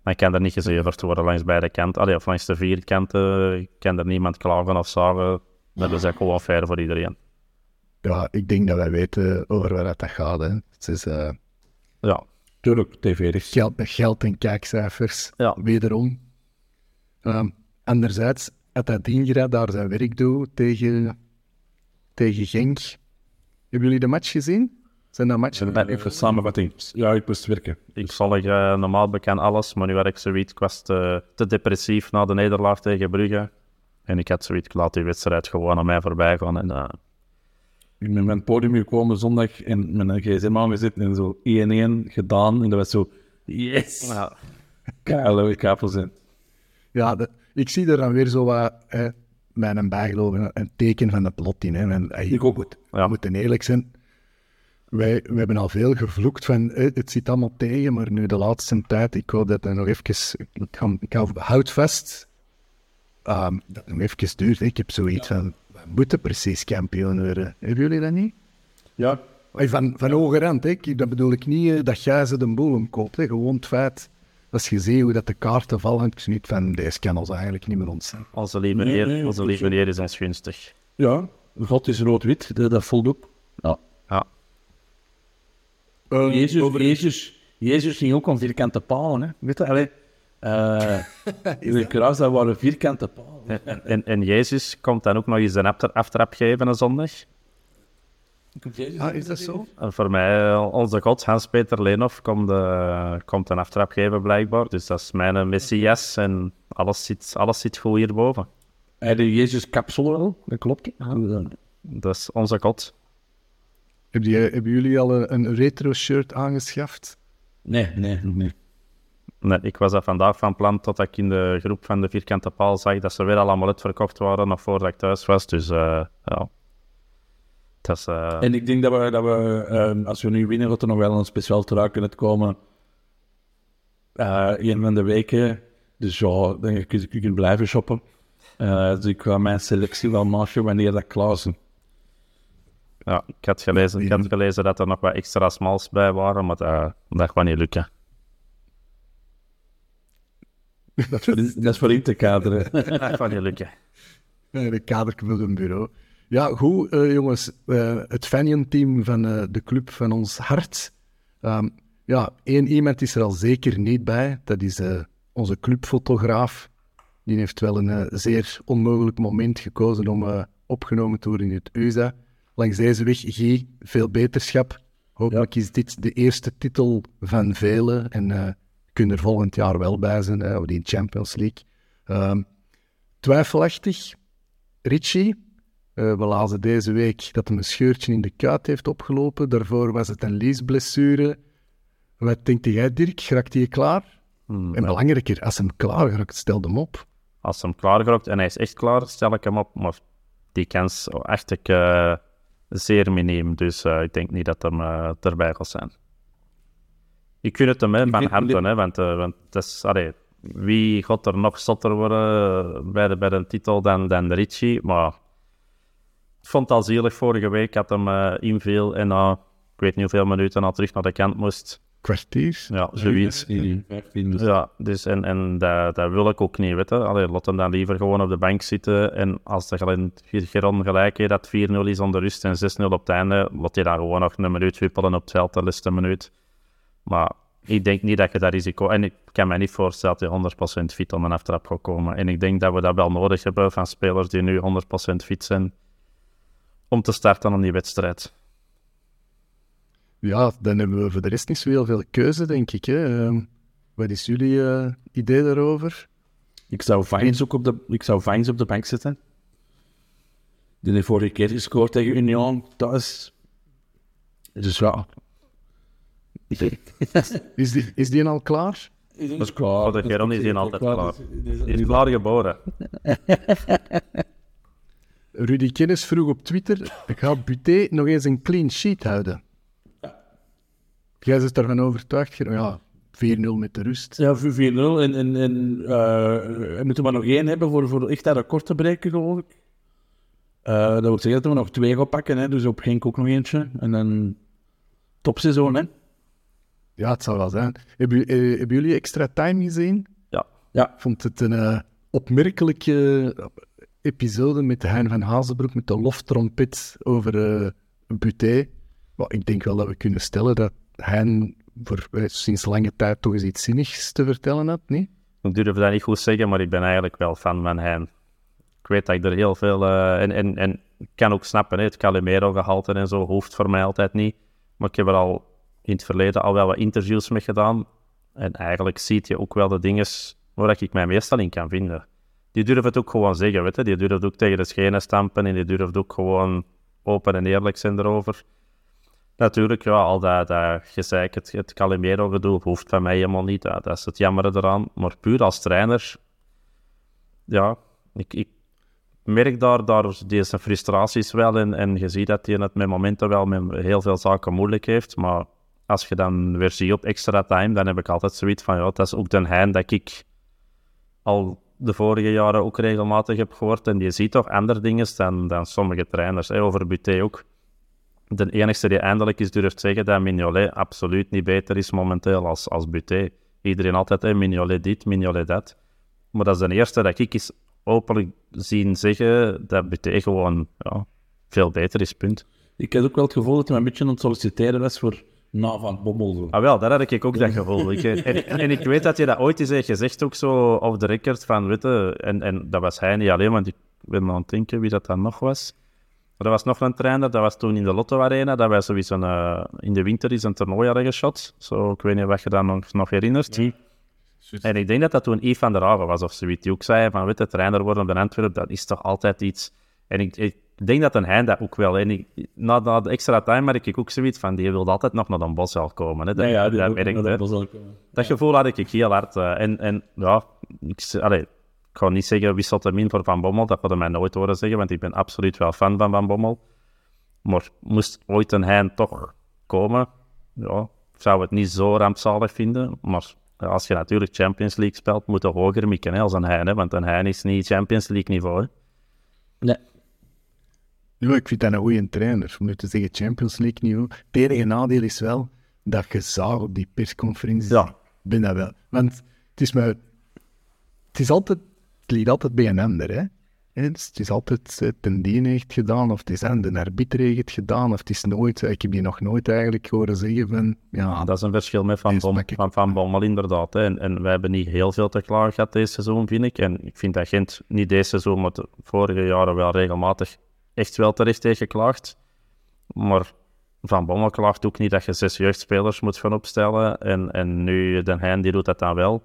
Maar kan er niet gezeverd worden langs beide kanten. Allee, of langs de vier kanten kan er niemand klagen of zagen. Dat is echt gewoon fair voor iedereen. Ja, ik denk dat wij weten over waar dat gaat. Hè. Het is uh, Ja, tuurlijk, tv geld, geld en kijkcijfers, Ja. wederom. Ehm, anderzijds, had dat Dingra daar zijn werk doet tegen, tegen Genk. Hebben jullie de match gezien? Zijn dat matchen? En even samenvatting. Ja, ik moest werken. Ik volg eh, normaal bekend alles, maar nu had ik zoiets. Ik was te, te depressief na de nederlaag tegen Brugge. En ik had zoiets, ik laat die wedstrijd gewoon aan mij voorbij gaan. En, eh, Ik ben met het podium gekomen zondag en met een gsm aangezet en zo 1-1 gedaan. En dat was zo, yes! ja. Keileuk kapel zijn. Ja, de- ik zie er dan weer zo wat, hè, bij een bijgeloof, een, teken van de plot in. Hè. En, hey, Ik ook goed. we moeten eerlijk zijn. Wij, we hebben al veel gevloekt van hè, het zit allemaal tegen, maar nu de laatste tijd, ik hoop dat het nog even, ik, ga, ik hou houd vast, ehm, dat het nog even duurt. Ik heb zoiets van, we moeten precies kampioen worden. Hebben jullie dat niet? Ja, Van, van hoge rand, hè. Ik- dat bedoel ik niet eh, dat jij ze de boel omkoopt. Hè. Gewoon het feit, als je ziet hoe dat de kaarten vallen, ik niet van, deze kan ons eigenlijk niet meer ontstaan. Onze lieve nee, onze goed lieve zo. heer is ons gunstig. ja. God is rood-wit, dat, dat voldoet. Ja. Eh, Jezus, over- Jezus, Jezus ging ook om vierkante palen, hè. Weet je, allee. *laughs* eh de kruis, dat waren vierkante palen. En, en, en Jezus komt dan ook nog eens een aftrap geven een zondag. Ah, is dat zo? En voor mij, onze god, Hans-Peter Leenhoff, komt, eh, komt een aftrap geven blijkbaar. Dus dat is mijn messias en alles zit, alles zit goed hierboven. Hij de Jezus kapsel wel, dat klopt. Dat is onze god. Heb je, hebben jullie al een, een retro-shirt aangeschaft? Nee, nee, nee. Nee, ik was dat vandaag van plan totdat ik in de groep van de vierkante paal zag dat ze weer allemaal uitverkocht waren, nog voordat ik thuis was. Dus eh, ja, dat is... eh, En ik denk dat we, dat we ehm, als we nu winnen, dat er nog wel een speciaal trui kunnen komen. Eh een van de weken. Dus ja, dan kun je, blijven shoppen. Eh, dus ik ga mijn selectie wel maken wanneer dat klaar is. Ja, ik had, gelezen, ik had gelezen dat er nog wat extra smalls bij waren, maar dat, dat gaat niet lukken. Dat is voor in, dat is voor in te kaderen. *laughs* Dat gaat niet lukken. De kader een bureau. Ja, goed, eh, jongens. eh, het Fanion-team van eh, de club van ons hart. Ehm, ja, één iemand is er al zeker niet bij. Dat is eh, onze clubfotograaf. Die heeft wel een eh, zeer onmogelijk moment gekozen om eh, opgenomen te worden in het USA. Langs deze weg, Guy, veel beterschap. Hopelijk is dit de eerste titel van vele. En eh kun je er volgend jaar wel bij zijn, hè, of die Champions League. Ehm, twijfelachtig, Richie. Eh, we lazen deze week dat hij een scheurtje in de kuit heeft opgelopen. Daarvoor was het een liesblessure. Wat denkt jij, Dirk? Geraakt hij klaar? en belangrijker, als hem klaar geraakt, stel hem op. Als hem klaar geraakt en hij is echt klaar, stel ik hem op. Maar die kans acht ik eh, zeer miniem. Dus eh, ik denk niet dat hem eh, erbij gaat zijn. Ik vind het hem hè, van vind- harte, hè, want, eh, want het is, allee, wie gaat er nog zotter worden bij de, bij de titel dan, dan Richie? Maar ik vond het al zielig vorige week, had hem eh inviel en na, ik weet niet hoeveel minuten al terug naar de kant moest. Kwartier. Ja, zoiets. 15, Ja, dus en, en dat, dat wil ik ook niet weten. Allee, laat hem dan liever gewoon op de bank zitten. En als er in het geron gelijk is dat 4-0 is onder rust en 6-0 op het einde, laat je dan gewoon nog een minuut wippelen op het veld, de laatste minuut. Maar ik denk niet dat je dat risico... En ik kan me niet voorstellen dat hij 100% fit aan een aftrap gaat komen. En ik denk dat we dat wel nodig hebben van spelers die nu 100% fit zijn om te starten aan die wedstrijd. Ja, dan hebben we voor de rest niet zo heel veel keuze, denk ik. Hè. Ehm, wat is jullie eh, idee daarover? Ik zou Vines ook op de, ik zou Vines op de bank zetten. Die heeft vorige keer gescoord tegen Union thuis. Dus ja. *laughs* Is die, is die al klaar? Dat is klaar. Voor de Geron is hij altijd klaar. Is- Hij is klaar geboren. *laughs* Rudy Kennis vroeg op Twitter, gaat Buté nog eens een clean sheet houden? Jij bent ervan overtuigd? Ja, 4-0 met de rust. Ja, 4-0. En, en, en eh, we moeten maar nog één hebben voor, voor echt dat record te breken, geloof ik. Eh, dat wil zeggen dat we nog twee gaan pakken, hè. dus op Genk ook nog eentje. En dan topseizoen, hè. Ja, het zou wel zijn. Hebben, eh, hebben jullie extra time gezien? Ja. Ja. Ik vond het een eh, opmerkelijke episode met de Hein van Hazenbroek, met de loftrompet over eh Buté. Maar ik denk wel dat we kunnen stellen dat Hein voor eh, sinds lange tijd toch eens iets zinnigs te vertellen had, niet? Ik durf dat niet goed zeggen, maar ik ben eigenlijk wel fan van hem. Ik weet dat ik er heel veel... eh, en, en, en ik kan ook snappen, hè, het Calimero-gehalte en zo hoeft voor mij altijd niet. Maar ik heb er al in het verleden al wel wat interviews mee gedaan. En eigenlijk ziet je ook wel de dingen waar ik mij meestal in kan vinden. Die durft het ook gewoon zeggen, weet je. Die durft ook tegen de schenen stampen en die durft ook gewoon open en eerlijk zijn erover. Natuurlijk, ja, al dat, dat gezeik, het, het Calimero-gedoe, hoeft van mij helemaal niet. Dat, dat is het jammer eraan. Maar puur als trainer, ja, ik, ik merk daar, daar deze frustraties wel in. En je ziet dat hij het met momenten wel met heel veel zaken moeilijk heeft. Maar als je dan weer ziet op extra time, dan heb ik altijd zoiets van, ja, dat is ook de hein dat ik al de vorige jaren ook regelmatig heb gehoord. En die ziet toch andere dingen dan, dan sommige trainers. Hè, over Buté ook de enige die eindelijk eens durft zeggen dat Mignolet absoluut niet beter is momenteel als, als Buté. Iedereen altijd, hè, Mignolet dit, Mignolet dat. Maar dat is de eerste dat ik eens openlijk zien zeggen dat Buté gewoon ja, veel beter is, punt. Ik heb ook wel het gevoel dat hij een beetje aan het solliciteren was voor na van Bommel. Zo. Ah wel, dat had ik ook dat gevoel. Ik, en, *laughs* en ik weet dat je dat ooit eens heeft gezegd, ook zo off the record, van witte, en, en dat was hij niet alleen, want ik ben aan het denken wie dat dan nog was. Er was nog een trainer, dat was toen in de Lotto Arena, dat wij sowieso een, eh, in de winter is een toernooi hadden geschot. Zo, ik weet niet wat je dan nog, nog herinnert. En ik denk dat dat toen Yves van der Haven was of zoiets, die ook zei van, weet je, trainer worden bij Antwerpen, dat is toch altijd iets... En ik, ik denk dat een hij dat ook wel, en ik, na, na de extra time merk ik ook zoiets van, die wilde altijd nog naar een bos wel komen. Hè. Dat, Ja, ja, dat, dat, dat, gevoel had ik heel hard. eh, en, en ja, ik, allee, ik ga niet zeggen wie zat hem in voor Van Bommel. Dat hadden mij nooit horen zeggen, want ik ben absoluut wel fan van Van Bommel. Maar moest ooit een hein toch komen, ja, zou het niet zo rampzalig vinden. Maar als je natuurlijk Champions League speelt, moet je hoger mikken hè, als een hein. Hè, want een hein is niet Champions League niveau. Hè. Nee. Ja, ik vind dat een goede trainer. Om nu te zeggen Champions League niveau. Het enige nadeel is wel dat je zag op die persconferentie. Ja. Ik ben dat wel. Want het is maar... Het is altijd... Ligt altijd bij een ander, hè. Dus Het is altijd eh, ten die heeft gedaan, of het is aan de arbiter heeft het gedaan, of het is nooit... Ik heb die nog nooit eigenlijk horen zeggen van... Ja, Dat is een verschil met Van, Nee, Bom, snap ik. van, van Bommel, inderdaad. Hè. En, en wij hebben niet heel veel te klagen gehad deze seizoen, vind ik. En ik vind dat Gent niet deze seizoen, maar de vorige jaren wel regelmatig echt wel terecht heeft geklaagd. Maar Van Bommel klaagt ook niet dat je zes jeugdspelers moet gaan opstellen. En, en nu, Den Heijn, die doet dat dan wel.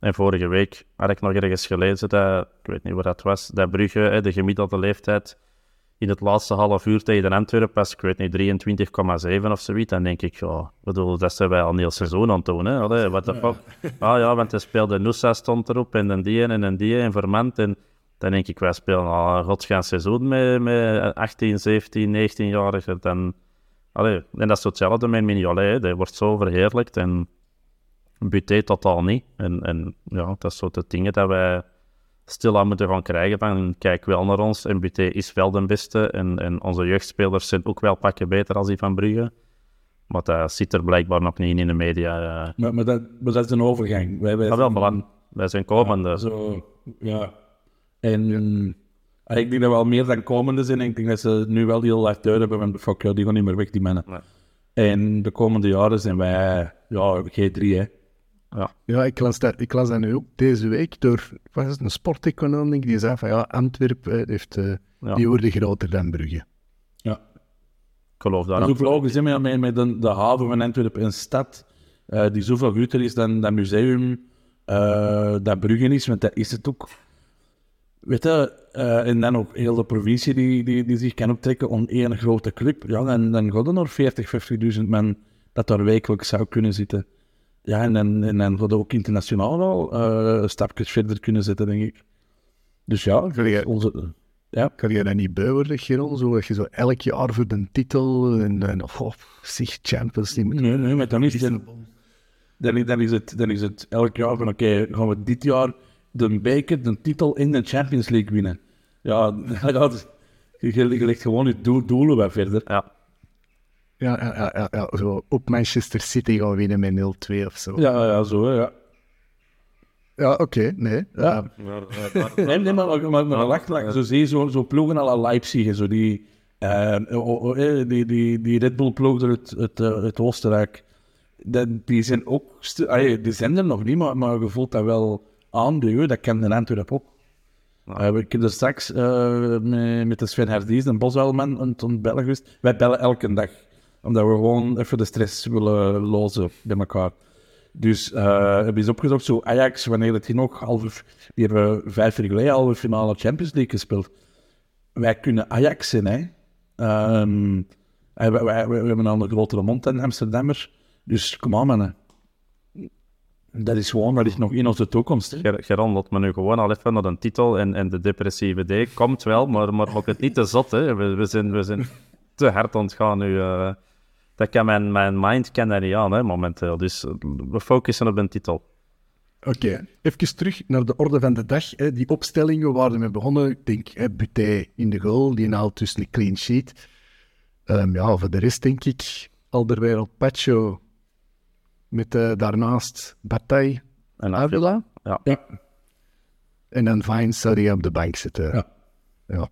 En vorige week had ik nog ergens gelezen, dat, ik weet niet wat dat was, dat Brugge, hè, de gemiddelde leeftijd in het laatste half uur tegen de Antwerpen was, ik weet niet, 23,7 of zoiets. Dan denk ik, ja, bedoel, dat zijn wij al een heel seizoen aan het doen. Hè? What the fuck? Ah ja, want hij speelde Nusa stond erop en dan die en dan die en Vermand. En dan denk ik, wij spelen al een godsgaand seizoen met, met 18, 17, 19-jarigen. Dan, allee, en dat is hetzelfde met Mignolet, hè. die wordt zo verheerlijkt en Buté totaal niet. En, en ja, dat is de dingen dat wij stilaan moeten gaan krijgen van kijk wel naar ons en Buté is wel de beste en, en onze jeugdspelers zijn ook wel pakken beter als die van Brugge. Maar dat zit er blijkbaar nog niet in de media. eh. Maar, maar, dat, maar dat is een overgang. Wij, wij Ah, wel, zijn- voilà. Wij zijn komende. Zo, ja. En eh, ik denk dat we al meer dan komende zijn. Ik denk dat ze nu wel heel hard deur hebben van fuck, die gaan niet meer weg, die mannen. Nee. En de komende jaren zijn wij, ja, G3, hè. Ja, ik las, dat, ik las dat nu ook deze week door wat is het, een sporteconoom, ik, die zei van ja, Antwerpen eh, heeft, eh, Ja. die worden groter dan Brugge. Ja. Ik geloof daar Dat is ook logisch, hè, met, met, de, de haven van Antwerpen, een stad eh, die zoveel groter is dan dat museum dat Brugge is, want dat is het ook. Weet je, eh, en dan ook heel de provincie die, die, die zich kan optrekken om één grote club. Ja, dan, dan gaat er nog 40, 50.000 man dat daar wekelijks zou kunnen zitten. Ja, en dan, en dan ook internationaal al eh, stapjes verder kunnen zetten, denk ik. Dus ja, Kan je- onze... Ja, Kan je dat niet bij worden, Geron? Zo, dat je zo elk jaar voor de titel en, en oh, zich Champions League. Nee, nee, maar dan is, dan, dan, is- dan, is het, dan is het elk jaar van oké, gaan we dit jaar de beker, de titel in de Champions League winnen. Ja, *laughs* dat, je, je legt gewoon je doel, doelen wat verder. Ja. Ja, ja, ja, ja, ja, zo op Manchester City gaan winnen met 0-2 of zo. Ja, ja, zo, ja. Ja, oké, nee. Ja. *laughs* Nee, nee, maar, maar, maar, maar wacht, wacht, zo zie je zo, zo ploegen al Leipzig, en zo die, eh, oh, oh, eh, die, die, die Red Bull ploeg uit het, eh, het Oostenrijk. Dat, die zijn ook, stu- allee, die zijn er nog niet, maar, maar je voelt dat wel aanduwen, dat kan de Antwerp ook. Eh, ik heb er straks eh, met, met de Sven Herdies, een Boswelman, aan het bellen geweest. Wij bellen elke dag, omdat we gewoon even de stress willen lozen bij elkaar. Dus eh hebben eens opgezocht, zo Ajax, wanneer het hier nog halve, die hebben vijf jaar geleden halve finale Champions League gespeeld. Wij kunnen Ajax zijn, hè. We hebben een grotere mond dan Amsterdammers. Dus kom aan, mannen. Dat is gewoon, dat is nog in onze toekomst. Ger- Geron laat me nu gewoon al even naar een titel en, en de depressieve D komt wel, maar, maar ook het niet te zot. Hè. We, zijn, we zijn te hard aan het gaan nu. eh. Dat kan mijn, mijn mind kan dat niet aan hè, momenteel. Dus eh, we focussen op een titel. Oké, even terug naar de orde van de dag. Hè. Die opstellingen waar we mee begonnen, ik denk hè, Buté in de goal, die haalt dus een clean sheet. Ehm, ja, voor de rest denk ik Alderweireld Pacho met eh, daarnaast Bataille En Avila. Ja. Ja. En dan Vines zou die op de bank zitten. Ja. Ja,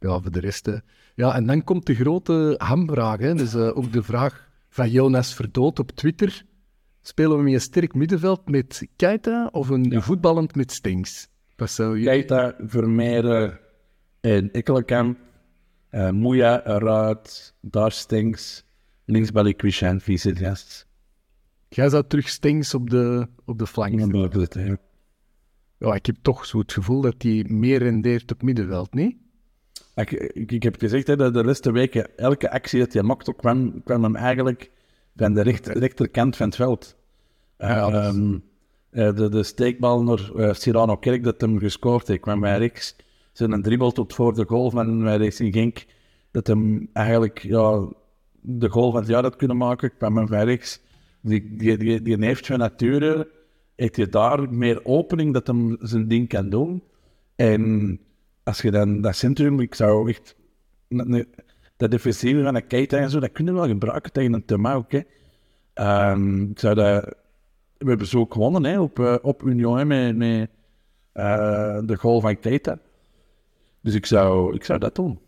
ja voor de rest. hè. Ja, en dan komt de grote hamvraag. Hè. Dus eh, ook de vraag van Jonas Verdood op Twitter. Spelen we met een sterk middenveld met Keita of een voetballend met zou je... Keita, Vermeeren en Ekkelenkamp. Uh, Moeja eruit, daar Stinks. Linksbal Christian, Vicentias. Jij zou terug Stings op de, op de flank zetten. Ja, ik heb toch zo het gevoel dat hij meer rendeert op middenveld, niet? Ik, ik, ik heb gezegd hè, dat de laatste weken, elke actie dat hij maakte, kwam, kwam hem eigenlijk van de rechter, rechterkant van het veld. Ja, Ehm, eh, de, de steekbal naar eh, Cyrano Kerk dat hem gescoord heeft, kwam bij rechts. Zijn dribbel tot voor de goal van rechts in Genk, dat hem eigenlijk ja, de goal van het jaar had kunnen maken, kwam hem bij rechts. Die, die, die, die heeft van nature, heeft hij daar meer opening dat hem zijn ding kan doen. En als je dan dat centrum, ik zou echt dat defensieve van een Keita en zo, dat kunnen we wel gebruiken tegen een. Hè. Ehm, ik zou dat, we hebben zo gewonnen hè, op, eh, op Union met, met eh, de goal van Keita. Dus ik zou, ik zou dat doen.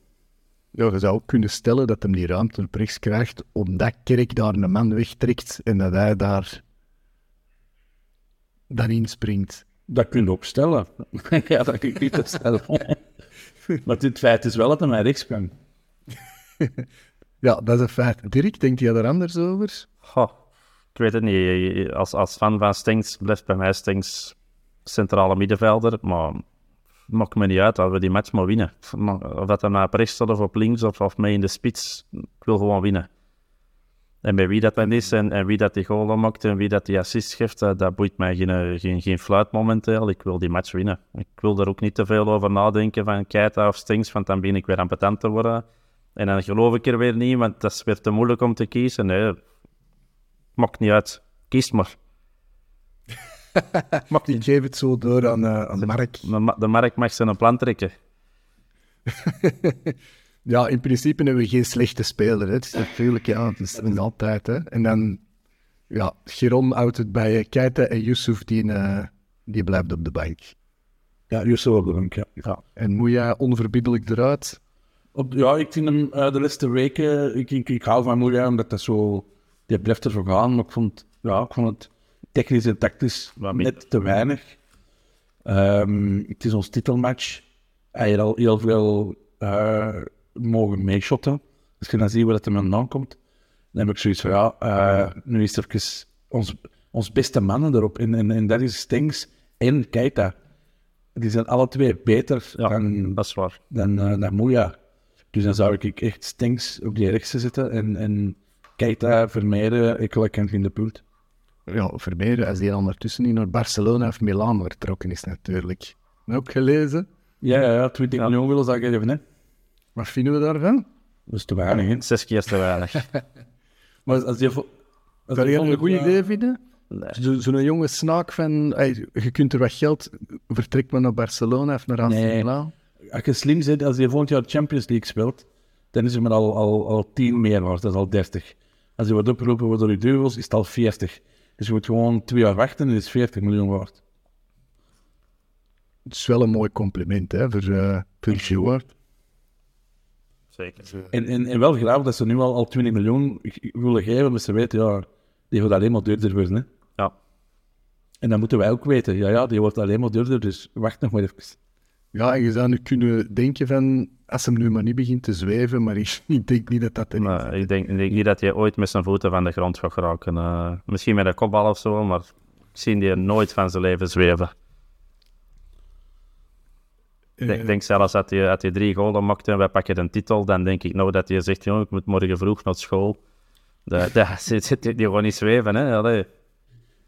Ja, je zou ook kunnen stellen dat hem die ruimte op rechts krijgt, omdat Kerk daar een man wegtrekt en dat hij daar daarin springt. Dat kun je ook stellen. *laughs* ja, dat kun je niet stellen. *laughs* maar dit feit is wel dat hij naar rechts kwam. Ja, dat is een feit. Dirk, denkt jij er anders over? Goh, ik weet het niet. Als, als fan van Stings blijft bij mij Stings centrale middenvelder. Maar maakt me niet uit dat we die match maar winnen. Of dat hij nou op rechts staat of op links of, of mee in de spits. Ik wil gewoon winnen. En bij wie dat dan is en, en wie dat die goal maakt en wie dat die assist geeft, dat, dat boeit mij geen, geen, geen fluit momenteel. Ik wil die match winnen. Ik wil er ook niet te veel over nadenken van Keita of Stings, want dan begin ik weer ambetant te worden. En dan geloof ik er weer niet, want dat is weer te moeilijk om te kiezen. Nee, maakt niet uit. Kies maar. *laughs* Mag ik geef het zo door aan, eh, aan Mark. De, de markt mag zijn plan trekken. *laughs* Ja, in principe hebben we geen slechte speler. Hè. Het is natuurlijk, ja, het is altijd. Hè. En dan, ja, Giron houdt het bij Keita en Yusuf, die, eh, die blijft op de bank. Ja, Yusuf op de bank, ja. ja. En Moeja onverbiddelijk eruit. Op, ja, ik vind hem uh, de laatste weken... Ik, ik, ik hou van Moeja, omdat dat zo... Die blijft ervoor gaan, maar ik vond, ja, ik vond het technisch en tactisch net te weinig. Um, het is ons titelmatch. Hij heeft al heel veel uh, mogen meeshotten. Als je dan ziet waar het er vandaan komt, dan heb ik zoiets van, ja, uh, nu is er even ons, ons beste mannen erop. En, en, en dat is Stings en Keita. Die zijn alle twee beter ja, dan, dat is waar. dan, uh, dan Moeja. Dus dan zou ik echt Stings op die rechtse zetten en, en Keita vermijden, ik kan in de pult. Ja, vermijden als die ondertussen niet naar Barcelona of Milaan vertrokken is natuurlijk. Ook gelezen? Ja, ja, ja 20 ja. miljoen willen ze geven, hè. Wat vinden we daarvan? Dat is te weinig, hè? Zes keer te weinig. *laughs* maar als je... Als Zou je een goed idee vinden? Nee. Zo'n zo jonge snaak van, hey, je kunt er wat geld, vertrekt maar naar Barcelona of naar AC nee. Als je slim zit, als je volgend jaar Champions League speelt, dan is er maar al, al, al 10 meer waard, dat is al 30. Als je wordt opgeroepen door je duivels, is het al 40. Dus je moet gewoon twee jaar wachten en het is 40 miljoen waard. Het is wel een mooi compliment hè, voor, uh, voor Stewart. Zeker. En, en, en wel graag dat ze nu al, al 20 miljoen willen geven, maar ze weten, ja, die wordt alleen maar duurder worden. Hè? Ja. En dat moeten wij ook weten. Ja, ja, die wordt alleen maar duurder, dus wacht nog maar even. Ja, en je zou nu kunnen denken van, als hem nu maar niet begint te zweven, maar ik, ik denk niet dat dat er nee, is. Ik denk, ik denk niet dat hij ooit met zijn voeten van de grond gaat geraken. Uh, misschien met een kopbal of zo, maar ik zie die nooit van zijn leven zweven. Ik denk, denk zelfs dat hij, dat hij drie golen maakte en wij pakken een titel, dan denk ik nou dat hij zegt, joh, ik moet morgen vroeg naar school. Dat, *laughs* dat zit die gewoon niet zweven, hè. Allee.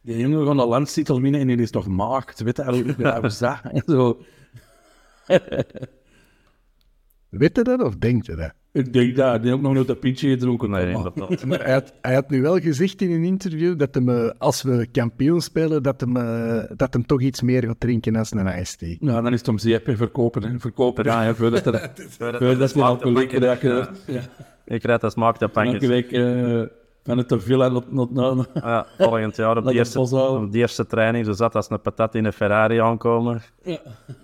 Die jongen gaat een landstitel winnen en die is nog maagd, weet je, dat? *laughs* En zo... Weet je dat of denkt je dat? Ik denk dat. Heeft ook nog nooit een pintje gedronken. Nee, *laughs* maar hij had, hij had nu wel gezegd in een interview dat hem, als we kampioen spelen, dat hem, dat hem toch iets meer gaat drinken als een ijsthee. Nou, dan is het om zeep verkopen. Hè. Verkopen, ja, ja, voordat er, voordat er. Ik krijg dat smaak de pankjes. Elke week uh, van het te veel en not, ja, volgend jaar op de, eerste, op de eerste training, zo zat als een patat in een Ferrari aankomen. Ja.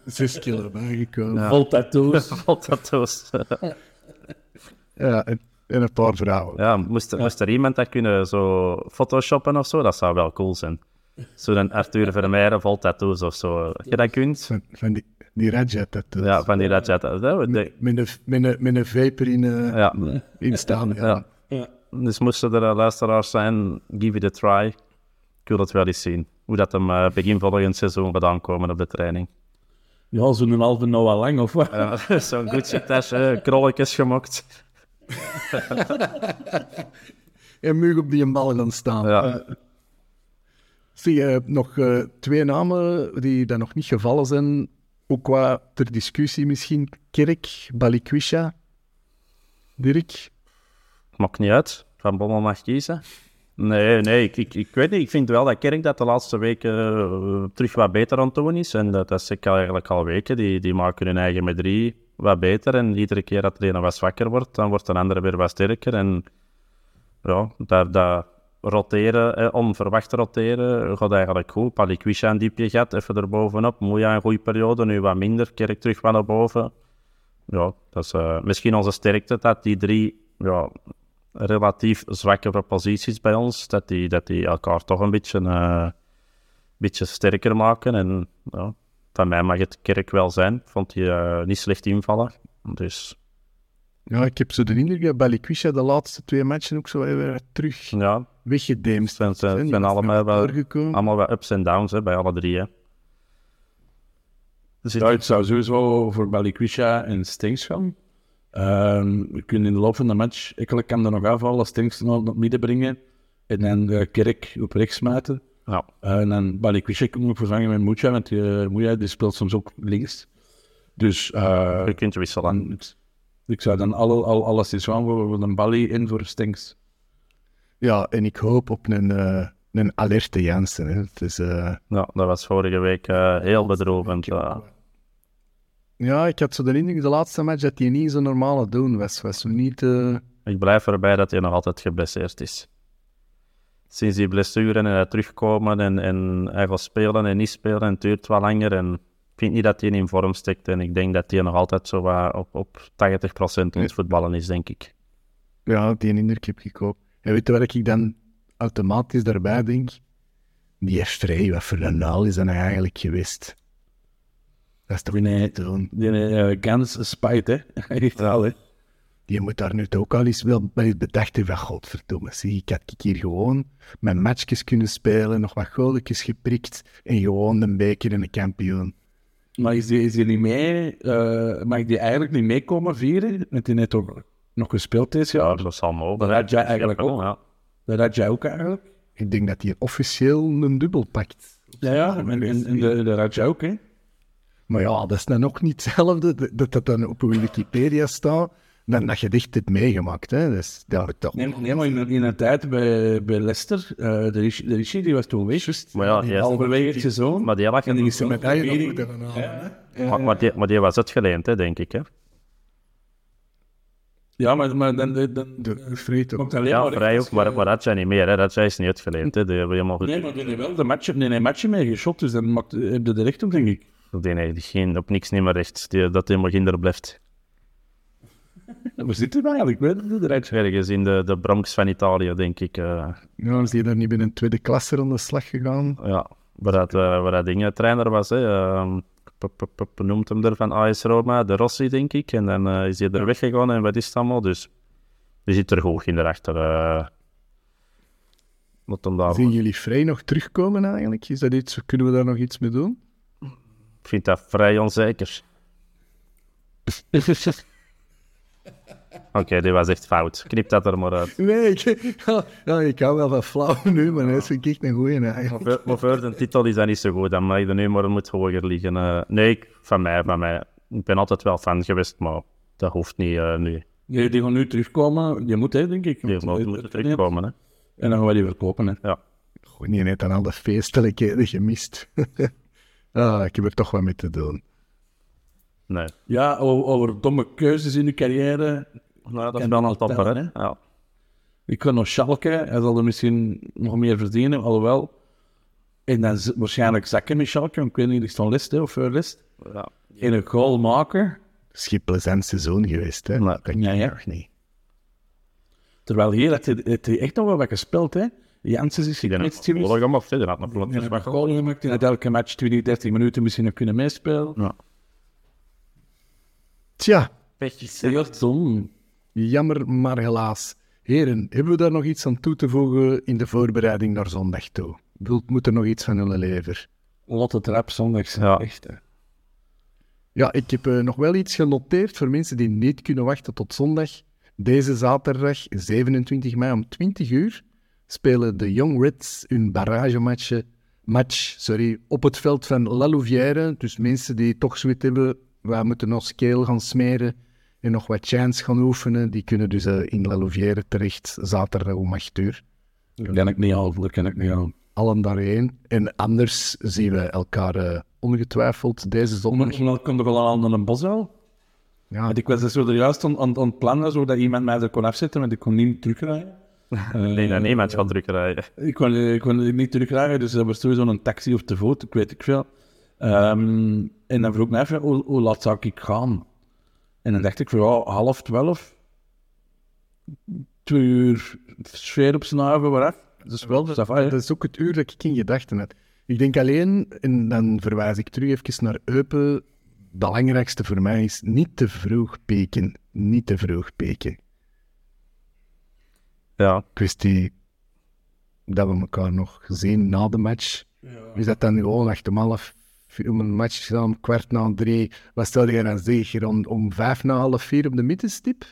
Zes kilo bijgekomen. Ja. Vol tattoos. *laughs* Vol tattoos. Ja, en, en, een paar vrouwen. Ja, moest, ja. moest er iemand dat kunnen zo photoshoppen of zo? Dat zou wel cool zijn. Zo'n Arthur Vermeijeren vol tattoos of zo. Als je dat kunt. Van, van die, die Radjet tattoos. Ja, van die Radjet tattoos. Met, met, een, met, een, met een vapor in, uh, ja. in staan. Ja. ja. ja. Dus moesten er luisteraars zijn, give it a try. Ik wil dat wel eens zien. Hoe dat hem uh, begin volgend seizoen gaat aankomen op de training. Ja, zo'n halve nou al lang, of wat? Ja, *laughs* zo'n Gucci-tasje, krolletjes gemokt. *laughs* en mug op die bal gaan staan. Ja. Uh, zie je nog uh, twee namen die daar nog niet gevallen zijn, ook qua ter discussie misschien. Kerk, Balikwisha, Dirk? Maakt niet uit. Van Bommel mag kiezen. Nee, nee, ik, ik, ik weet niet. Ik vind wel dat Kerk dat de laatste weken uh, terug wat beter aan het doen is. En dat, dat zeg ik eigenlijk al weken. Die, die maken hun eigen met drie wat beter. En iedere keer dat de ene wat zwakker wordt, dan wordt de andere weer wat sterker. En ja, dat, dat roteren, eh, onverwacht roteren, gaat eigenlijk goed. Palikwisha een diepje gehad, even erbovenop. Moeja een goede periode, nu wat minder. Kerk terug wat naar boven. Ja, dat is uh, misschien onze sterkte, dat die drie ja, relatief zwakkere posities bij ons, dat die, dat die elkaar toch een beetje, uh, beetje sterker maken. En ja, van mij mag het kerk wel zijn. Vond hij uh, niet slecht invallen. Dus... Ja, ik heb zo de indruk dat Balikwisha de laatste twee matchen ook zo weer terug ja. weggedemst. Het zijn, zijn allemaal wel, allemaal wel ups en downs hè, bij alle drie. Hè. Dus ja, het zou sowieso voor Balikwisha en Stings gaan. Um, we kunnen in de loop van de match, ik kan er nog afvallen, Stinks naar het midden brengen en dan uh, Kerk op rechts smijten. Ja. Uh, en dan Balikwisha kan ik vervangen met Mucha, want uh, Mucha die speelt soms ook links. Dus uh, je kunt wisselen. Ik, ik zou dan alle, al, alles is aan voor een Bali in voor Stinks. Ja, en ik hoop op een, een alerte Jansen. Hè. Het is, Ja, dat was vorige week heel bedrovend. Ja, ik had zo de indruk de laatste match dat hij niet zo normale doen was. Was niet... eh, Ik blijf erbij dat hij nog altijd geblesseerd is. Sinds die blessure en hij terugkomen en, en hij gaat spelen en niet spelen en het duurt wat langer. En ik vind niet dat hij in vorm steekt. En ik denk dat hij nog altijd zo wat op, op 80% aan het voetballen is, denk ik. Ja, die indruk heb ik ook. En weet je wat ik dan automatisch daarbij denk? Die Frey, wat voor een naal is dat nou eigenlijk geweest? Dat is toch Nee. niet te doen. Die uh, Gans spijt, hè. *laughs* Echt wel, hè. Die moet daar nu toch ook al eens wel bij bedacht hebben van godverdomme, zie, ik had hier gewoon mijn matchjes kunnen spelen, nog wat goaltjes geprikt en gewoon een beker en een kampioen. Maar is die, is die niet mee... eh, mag die eigenlijk niet meekomen vieren? Want die net ook nog gespeeld is, ja. Ja, dat zal mogen. Dat had jij eigenlijk ook. Ja. Dat had jij ook eigenlijk. Ik denk dat hij officieel een dubbel pakt. Ja, ja. En, en, en de- dat had jij ook, hè. Maar ja, dat is dan ook niet hetzelfde dat- dat dat dan op Wikipedia staat, dan dat je echt hebt meegemaakt. Hè. Dus daar heb ik toch... Nee, nee maar in, in een tijd bij, bij Leicester, eh de, Rishi, de Rishi die was toen weg. Maar ja, die is- halverwege het seizoen. Maar die lag en die is Met halen, hè. maar, maar, die, maar die was uitgeleend, hè, denk ik. Hè. Ja, maar, maar dan... dan, dan De toch. komt alleen Ja, maar vrij ook, maar, je- maar dat zijn niet meer. Hè. Dat is niet uitgeleend. Hè. Die hebben helemaal goed. Nee, maar die heeft wel de match, nee, nee, matchen mee geschot, dus dan maakt, heb je de recht op, denk ik. Die heeft geen, op niks niet meer recht. Die, dat hij maar kinder blijft. *laughs* Waar zit hij nou eigenlijk? Ik weet het. Ergens in de, de Bronx van Italië, denk ik. eh, Ja, is die daar niet binnen een tweede klasse aan de slag gegaan? ja, waar dat, eh, waar dat ding trainer was. Hè. ehm, noemt hem er van AS Roma, de Rossi, denk ik. En dan eh, is hij er weggegaan en wat is het allemaal. Dus die zit er goed in eh wat hem daar... Zien jullie Frey nog terugkomen eigenlijk? Is dat iets, kunnen we daar nog iets mee doen? Ik vind dat vrij onzeker. *laughs* Oké, dit was echt fout. Knip dat er maar uit. Nee, ik, *laughs* ja, ik hou wel van flauw nu, maar dat vind ik echt een goeie eigenlijk. Maar voor- Maar voor de titel is dat niet zo goed. Dan mag je nu maar moet hoger liggen. eh. nee, ik- van mij, van mij. Ik ben altijd wel fan geweest, maar dat hoeft niet eh, nu. Die, die gaan nu terugkomen, die moet, hè, denk ik. Die moet moeten terugkomen. Hè. En dan gaan we die verkopen, hè. Ja. Gewoon niet net aan al de feestelijkheden gemist. *laughs* ah, ik heb er toch wat mee te doen. Nee. Ja, over, over domme keuzes in de carrière. Nou, dat is dan een tellen, hè. Ja. Ik kan nog Schalke, hij zal er misschien nog meer verdienen, alhoewel. En dan waarschijnlijk zakken met Schalke, want ik weet niet, is van List hè, of voor List. Ja. En een goal maken, Het is geen plezant seizoen geweest, hè? Nee. dat Ja, ja. echt niet. terwijl hier heeft hij, heeft hij echt nog wel wat gespeeld, hè. Janssens is gekwetst geweest. hè. Die had nog vlot goal gemaakt, die had elke match 20, 30 minuten misschien nog kunnen meespelen. Ja. Tja, Heel dom. jammer, maar helaas. Heren, hebben we daar nog iets aan toe te voegen in de voorbereiding naar zondag toe? Wilt, moet er nog iets van hun lever? Wat het rap zondags. Ja. Echt, hè. Ja, ik heb eh, nog wel iets genoteerd voor mensen die niet kunnen wachten tot zondag. Deze zaterdag, 27 mei om 20 uur, spelen de Young Reds hun barragematch match, sorry, op het veld van La Louvière. Dus mensen die toch zoiets hebben, wij moeten ons keel gaan smeren en nog wat chants gaan oefenen, die kunnen dus eh, in La Louvière terecht zaterdag om 8 uur. Dat ken ik niet al, dat ken ik niet al. Allen daarheen. En anders zien we elkaar eh, ongetwijfeld deze zondag. Komt er wel aan een bos wel. Ja, Want ik was dus zo er juist aan, aan, aan het plannen, zodat iemand mij er kon afzetten, want ik kon niet terugrijden. *laughs* Nee, dat niemand gaat druk rijden. Ik kon, ik kon niet terugrijden, dus er was sowieso een taxi of te voet, ik weet ik veel. Ehm, en dan vroeg ik me even, hoe, hoe laat zou ik gaan? En dan dacht ik van, ja, half twaalf. Twee uur sfeer op zijn haven, waaraf. Dus wel, dat, Dat is ook het uur dat ik in gedachten had. Ik denk alleen, en dan verwijs ik terug even naar Eupen, het belangrijkste voor mij is niet te vroeg peken. Niet te vroeg peken. Ja. Kwestie dat we elkaar nog zien na de match. Is dat dan gewoon echt om half een match gedaan, om kwart na drie. Wat stel je dan zeg? Om, om vijf na half vier op de middenstip?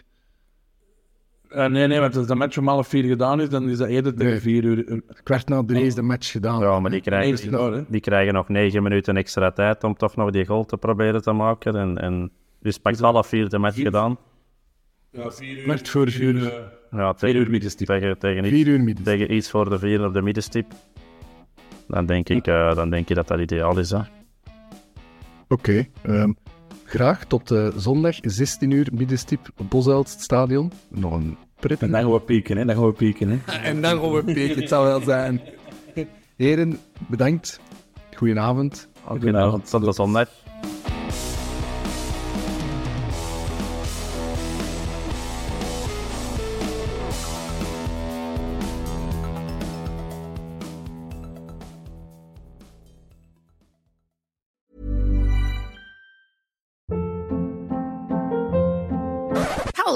Eh, nee, nee, want als de match om half vier gedaan is, dan is dat eerder tegen Nee. vier uur. eh, Kwart na drie is de match gedaan. ja, maar die krijgen, die krijgen nog negen minuten extra tijd om toch nog die goal te proberen te maken. En, en dus pakt half vier de match gedaan. Ja, vier uur. Kwart voor vier. Ja, Vier tegen, uur middenstip. tegen, tegen, iets, Vier uur midden. tegen iets voor de vier op de middenstip. Dan denk ik, eh, dan denk ik dat dat ideaal is. Hè. Oké. ehm, graag tot eh, zondag 16 uur middenstip Bosuilst Stadion. Nog een pret. En dan gaan we pieken, hè. Dan gaan we pieken, hè. *laughs* En dan gaan we pieken, het zal wel zijn. Heren, bedankt. Goedenavond. Goedenavond. Tot de zondag.